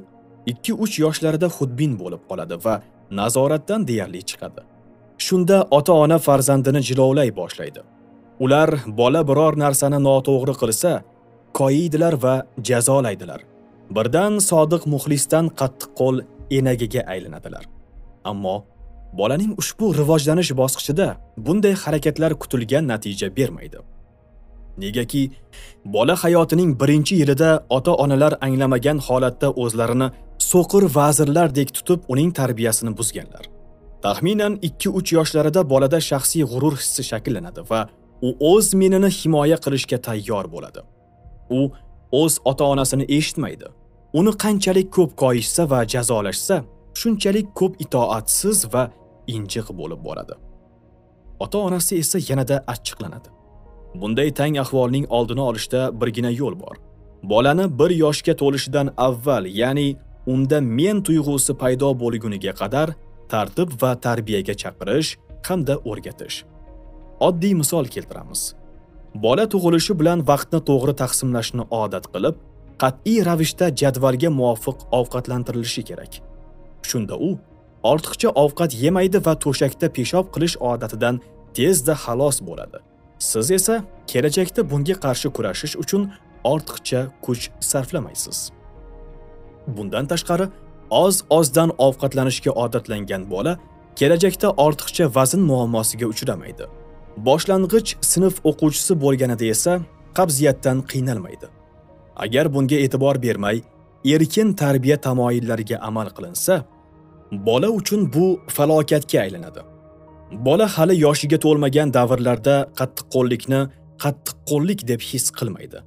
2-3 yoshlarida xudbin bo'lib qoladi va nazoratdan deyarli chiqadi. Shunda ota-ona farzandini jilovlay boshlaydi. Ular bola biror narsani noto'g'ri qilsa, koyiydilar va jazolaydilar. Birdan sodiq muxlisdan qattiqqo'l enagiga aylanadilar. Ammo bolaning ushbu rivojlanish bosqichida bunday harakatlar kutilgan natija bermaydi. Negaki, bola hayotining birinchi yilida ota-onalar anglamagan holatda o'zlarini so'qir vazirlardek tutib uning tarbiyasini buzganlar. Taxminan 2-3 yoshlarida bolada shaxsiy g'urur hissi shakllanadi va u o'z menini himoya qilishga tayyor bo'ladi. U o'z ota-onasini eshitmaydi. Uni qanchalik ko'p qoyishsa va jazolashsa, shunchalik ko'p itoatsiz va injiq bo'lib boradi. Ota-onasi esa yanada achchiqlanadi. Bunday tang ahvolning oldini olishda birgina yo'l bor. Bolani 1 yoshga to'lishidan avval, ya'ni unda men tuyg'usi paydo bo'lguniga qadar tartib va tarbiyaga chaqirish hamda o'rgatish. Oddiy misol keltiramiz. Bola tug'ilishi bilan vaqtni to'g'ri taqsimlashni odat qilib, qat'iy ravishda jadvalga muvofiq ovqatlantirilishi kerak. Shunda u ortiqcha ovqat yemaydi va to'shakda peshob qilish odatidan tezda xalos bo'ladi. Siz esa kelajakda bunga qarshi kurashish uchun ortiqcha kuch sarflamaysiz. Bundan tashqari, oz-ozdan ovqatlanishga odatlangan bola kelajakda ortiqcha vazn muammosiga uchramaydi. Boshlang'ich sinf o'quvchisi bo'lganida esa qabziyatdan qiynalmaydi. Agar bunga e'tibor bermay, erkin tarbiya tamoyillariga amal qilinsa, bola uchun bu falokatga aylanadi. Bola hali yoshiga to'lmagan davrlarda qattiqqo'llikni qattiqqo'llik deb his qilmaydi.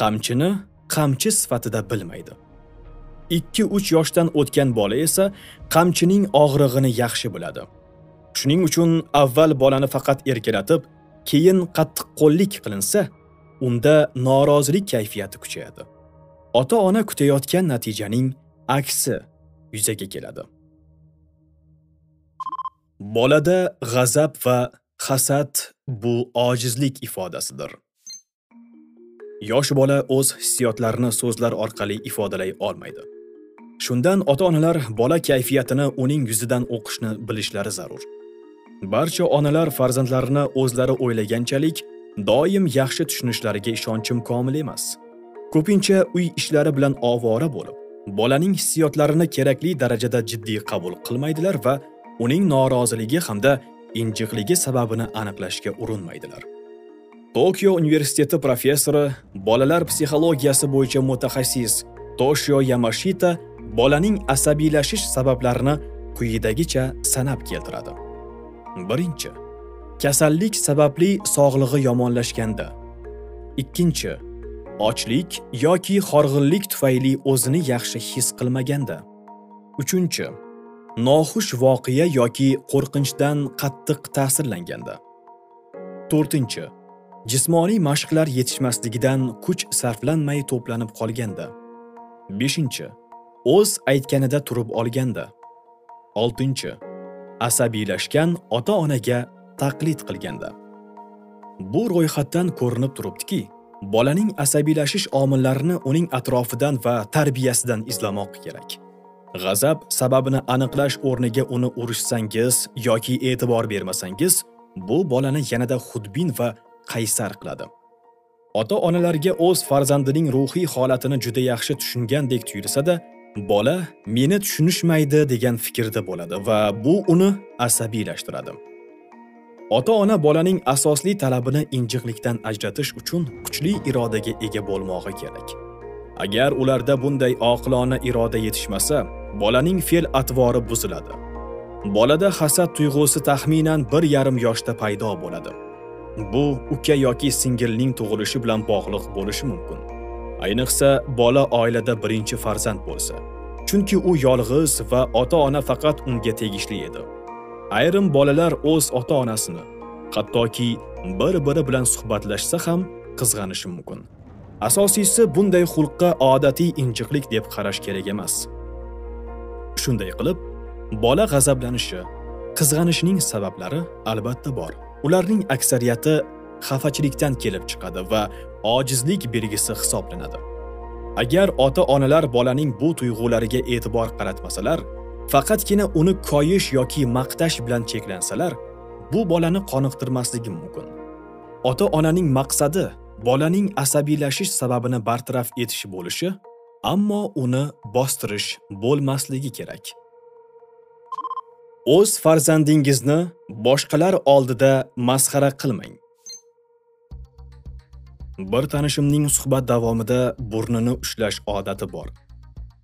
Qamchini qamchi sifatida bilmaydi. 2-3 yoshdan o'tgan bola esa qamchining og'rig'ini yaxshi biladi. Shuning uchun avval bolani faqat erkalatib, keyin qattiqqo'llik qilinsa, unda norozilik kayfiyati kuchayadi. Ota-ona kutayotgan natijaning aksi yuzaga keladi. Bolada g'azab va hasad bu ojizlik ifodasidir. Yosh bola o'z hissiyotlarini so'zlar orqali ifodalay olmaydi. Shundan ota-onalar bola kayfiyatini uning yuzidan o'qishni bilishlari zarur. Barcha onalar farzandlarini o'zlari o'ylaganchalik doim yaxshi tushunishlariga ishonchim komil emas. Ko'pincha uy ishlari bilan ovora bo'lib, bolaning hissiyotlarini kerakli darajada jiddiy qabul qilmaydilar va uning noroziligi hamda injiqligi sababini aniqlashga urinmaydilar. Tokio universiteti professori, bolalar psixologiyasi bo'yicha mutaxassis Toshio Yamashita bolaning asabiylashish sabablarini quyidagicha sanab keltiradi. Birinchi, kasallik sababli sog'lig'i yomonlashganda. Ikkinchi, ochlik yoki horg'inlik tufayli o'zini yaxshi his qilmaganda. Uchinchi, noxush voqea yoki qo'rqinchdan qattiq ta'sirlanganda. To'rtinchi, jismoniy mashqlar yetishmasligidan kuch sarflanmay to'planib qolganda. Beshinchi, o'z aytganida turib olganda. Oltinchi, asabiylashgan ota-onaga taqlid qilganda. Bu ro'yxatdan ko'rinib turibdiki, bolaning asabiylashish omillarini uning atrofidan va tarbiyasidan izlamoq kerak. G'azab sababini aniqlash o'rniga uni urishsangiz yoki e'tibor bermasangiz, bu bolani yanada xudbin va qaysar qiladi. Ota-onalarga o'z farzandining ruhiy holatini juda yaxshi tushungandek tuyulsa-da, bola meni tushunishmaydi degan fikrda bo'ladi va bu uni asabiylashtiradi. ota-ona bolaning asosli talabini injiqlikdan ajratish uchun kuchli irodaga ega bo'lmog'i kerak. Agar ularda bunday oqilona iroda yetishmasa, bolaning fe'l-atvori buziladi. Bolada hasad tuyg'usi taxminan 1,5 yoshda paydo bo'ladi. Bu uka yoki singilning tug'ilishi bilan bog'liq bo'lishi mumkin. Ayniqsa, bola oilada birinchi farzand bo'lsa, chunki u yolg'iz va ota-ona faqat unga tegishli edi. Ayrim bolalar o'z ota-onasini, hattoki bir-biri bilan suhbatlashsa ham qizg'anishi mumkin. Asosiysi bunday xulqqa odatiy injiqlik deb qarash kerak emas. Shunday qilib, bola g'azablanishi, qizg'anishining sabablari albatta bor. Ularning aksariyati xafachilikdan kelib chiqadi va ojizlik belgisi hisoblanadi. Agar ota-onalar bolaning bu tuyg'ulariga e'tibor qaratmasalar, faqatgina uni koyish yoki maqtash bilan cheklansalar, bu bolani qoniqtirmasligi mumkin. Ota-onaning maqsadi bolaning asabiylashish sababini bartaraf etish bo'lishi, ammo uni bostirish bo'lmasligi kerak. O'z farzandingizni boshqalar oldida masxara qilmang. Bir tanishimning suhbat davomida burnini ushlash odati bor.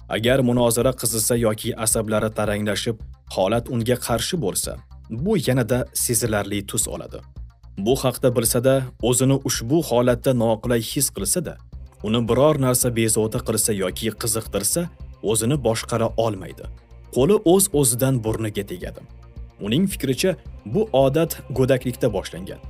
Agar munozara qizisa yoki asablari taranglashib, holat unga qarshi bo'lsa, bu yanada sezilarli tus oladi. Bu haqda bilsa-da, o'zini ushbu holatda noqulay his qilsa-da, uni biror narsa bezovta qilsa yoki qiziqtirsa, o'zini boshqara olmaydi. Qo'li o'z-o'zidan burniga tegadi. Uning fikricha, bu odat go'daklikda boshlangan.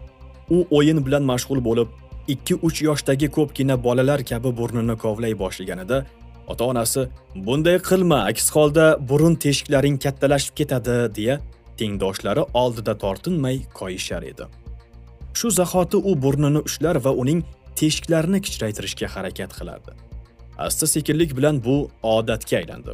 U o'yin bilan mashg'ul bo'lib, 2-3 yoshdagi ko'pgina bolalar kabi burnini kovlay boshlaganida, ota-onasi "Bunday qilma, aks holda burun teshiklaring kattalashib ketadi" deya tengdoshlari oldida tortinmay qo'yishar edi. Shu zahoti u burnini ushlar va uning teshiklarini kichraytirishga harakat qilardi. Asta-sekinlik bilan bu odatga aylandi.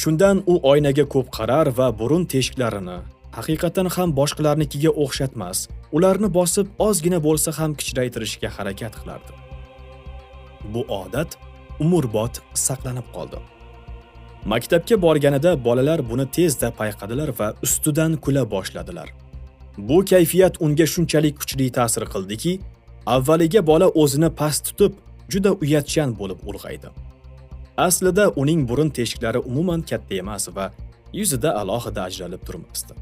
Shundan u oynaga ko'p qarar va burun teshiklarini haqiqatan ham boshqalarnikiga o'xshatmas, ularni bosib ozgina bo'lsa ham kichraytirishga harakat qilardi. Bu odat umrbod saqlanib qoldi. Maktabga borganida bolalar buni tezda payqadilar va ustidan kula boshladilar. Bu kayfiyat unga shunchalik kuchli ta'sir qildiki, avvaliga bola o'zini past tutib, juda uyatchan bo'lib ulg'aydi. Aslida uning burun teshiklari umuman katta emas va yuzida alohida ajralib turmasdi.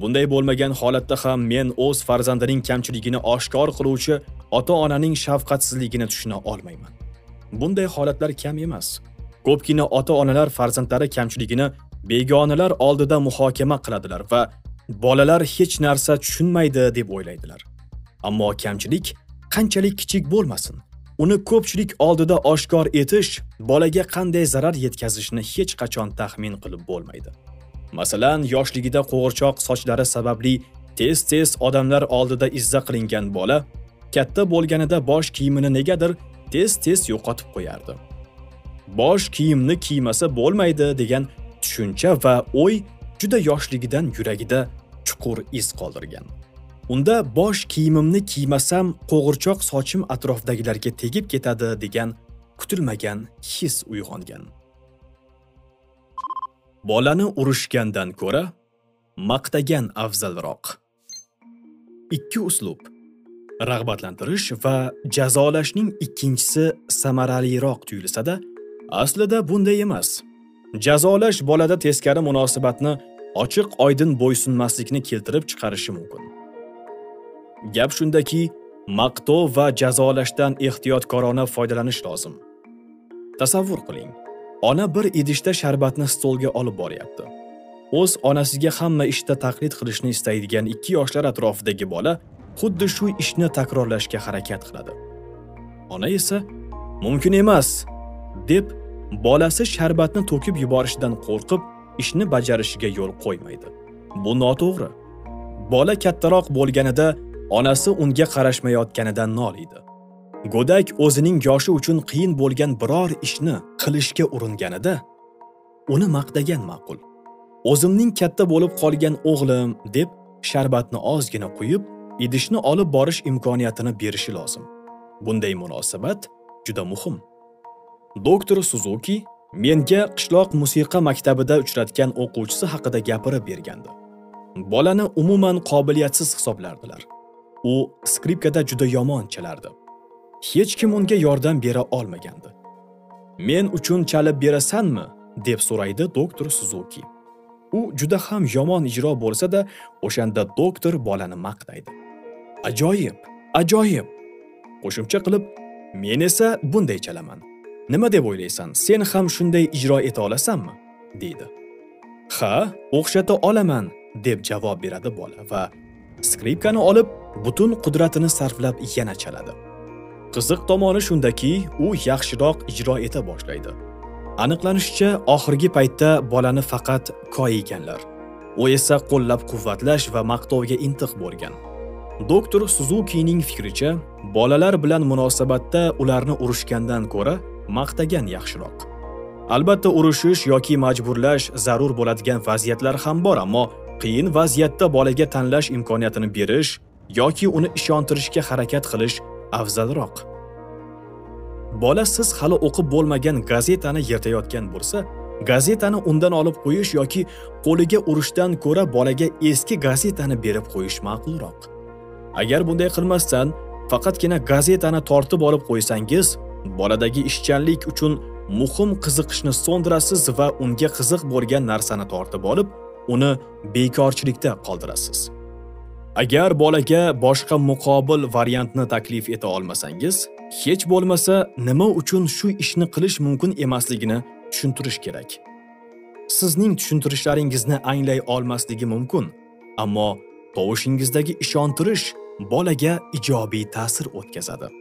Bunday bo'lmagan holatda ham men o'z farzandining kamchiligini oshkor qiluvchi ota-onaning shafqatsizligini tushuna olmayman. Bunday holatlar kam emas. Ko'pgina ota-onalar farzandlari kamchiligini begonalar oldida muhokama qiladilar va bolalar hech narsa tushunmaydi deb o'ylaydilar. Ammo kamchilik qanchalik kichik bo'lmasin, uni ko'pchilik oldida oshkor etish bolaga qanday zarar yetkazishini hech qachon taxmin qilib bo'lmaydi. Masalan, yoshligida qo'g'irchoq sochlari sababli tez-tez odamlar oldida izza qilingan bola katta bo'lganida bosh kiyimini negadir tez-tez yo'qotib qo'yardi. Bosh kiyimni kiymasa bo'lmaydi degan tushuncha va o'y juda yoshligidan yuragida chuqur iz qoldirgan. Unda bosh kiyimimni kiymasam qo'g'irchoq sochim atrofdagilarga tegib ketadi degan kutilmagan his uyg'ongan. Bolani urishgandan ko'ra maqtagan afzalroq. Ikki uslub. Rag'batlantirish va jazolashning ikkinchisi samaraliroq tuyulsa-da, aslida bunday emas. Jazolash bolada teskari munosabatni ochiq oydin bo'ysunmaslikni keltirib chiqarishi mumkin. Gap shundaki, maqtov va jazolashdan ehtiyotkorona foydalanish lozim. Tasavvur qiling, ona bir idishda sharbatni stolga olib boryapti. O'z onasiga hamma ishda taqlid qilishni istaydigan 2 yoshlar atrofidagi bola xuddi shu ishni takrorlashga harakat qiladi. Ona esa mumkin emas deb bolasi sharbatni to'kib yuborishidan qo'rqib ishni bajarishiga yo'l qo'ymaydi. Bu noto'g'ri. Bola kattaroq bo'lganida onasi unga qarashmayotganidan noliydi. Go'dak o'zining yoshi uchun qiyin bo'lgan biror ishni qilishga uringanida uni maqtagan ma'qul. O'zimning katta bo'lib qolgan o'g'lim deb sharbatni ozgina quyib, idishni olib borish imkoniyatini berishi lozim. Bunday munosabat juda muhim. Doktor Suzuki menga qishloq musiqa maktabida uchratgan o'quvchisi haqida gapirib bergandi. bolani umuman qobiliyatsiz hisoblardilar u skripkada juda yomon chalardi hech kim unga yordam bera olmagandi men uchun chalib berasanmi deb so'raydi doktor suzuki u juda ham yomon ijro bo'lsa-da, o'shanda doktor bolani maqtaydi. Ajoyib, ajoyib. Qo'shimcha qilib, men esa bunday chalaman. Nima deb o'ylaysan? Sen ham shunday ijro eta olasanmi? deydi. Ha, o'xshata olaman, deb javob beradi bola va skripkani olib, butun qudratini sarflab yana chaladi. Qiziq tomoni shundaki, u yaxshiroq ijro eta boshlaydi. aniqlanishicha oxirgi paytda bolani faqat koyiganlar u esa qo'llab-quvvatlash va maqtovga intiq bo'lgan doktor suzukining fikricha bolalar bilan munosabatda ularni urishgandan ko'ra maqtagan yaxshiroq albatta urushish yoki majburlash zarur bo'ladigan vaziyatlar ham bor ammo qiyin vaziyatda bolaga tanlash imkoniyatini berish yoki uni ishontirishga harakat qilish afzalroq. Bola siz hali o'qib bo'lmagan gazetani yirtayotgan bo'lsa gazetani undan olib qo'yish yoki qo'liga urishdan ko'ra bolaga eski gazetani berib qo'yish ma'qulroq. Agar bunday qilmasdan faqatgina gazetani tortib olib qo'ysangiz boladagi ishchanlik uchun muhim qiziqishni so'ndirasiz va unga qiziq bo'lgan narsani tortib olib uni bekorchilikda qoldirasiz. Agar bolaga boshqa muqobil variantni taklif eta olmasangiz hech bo'lmasa nima uchun shu ishni qilish mumkin emasligini tushuntirish kerak. Sizning tushuntirishlaringizni anglay olmasligi mumkin ammo tovushingizdagi ishontirish bolaga ijobiy ta'sir o'tkazadi.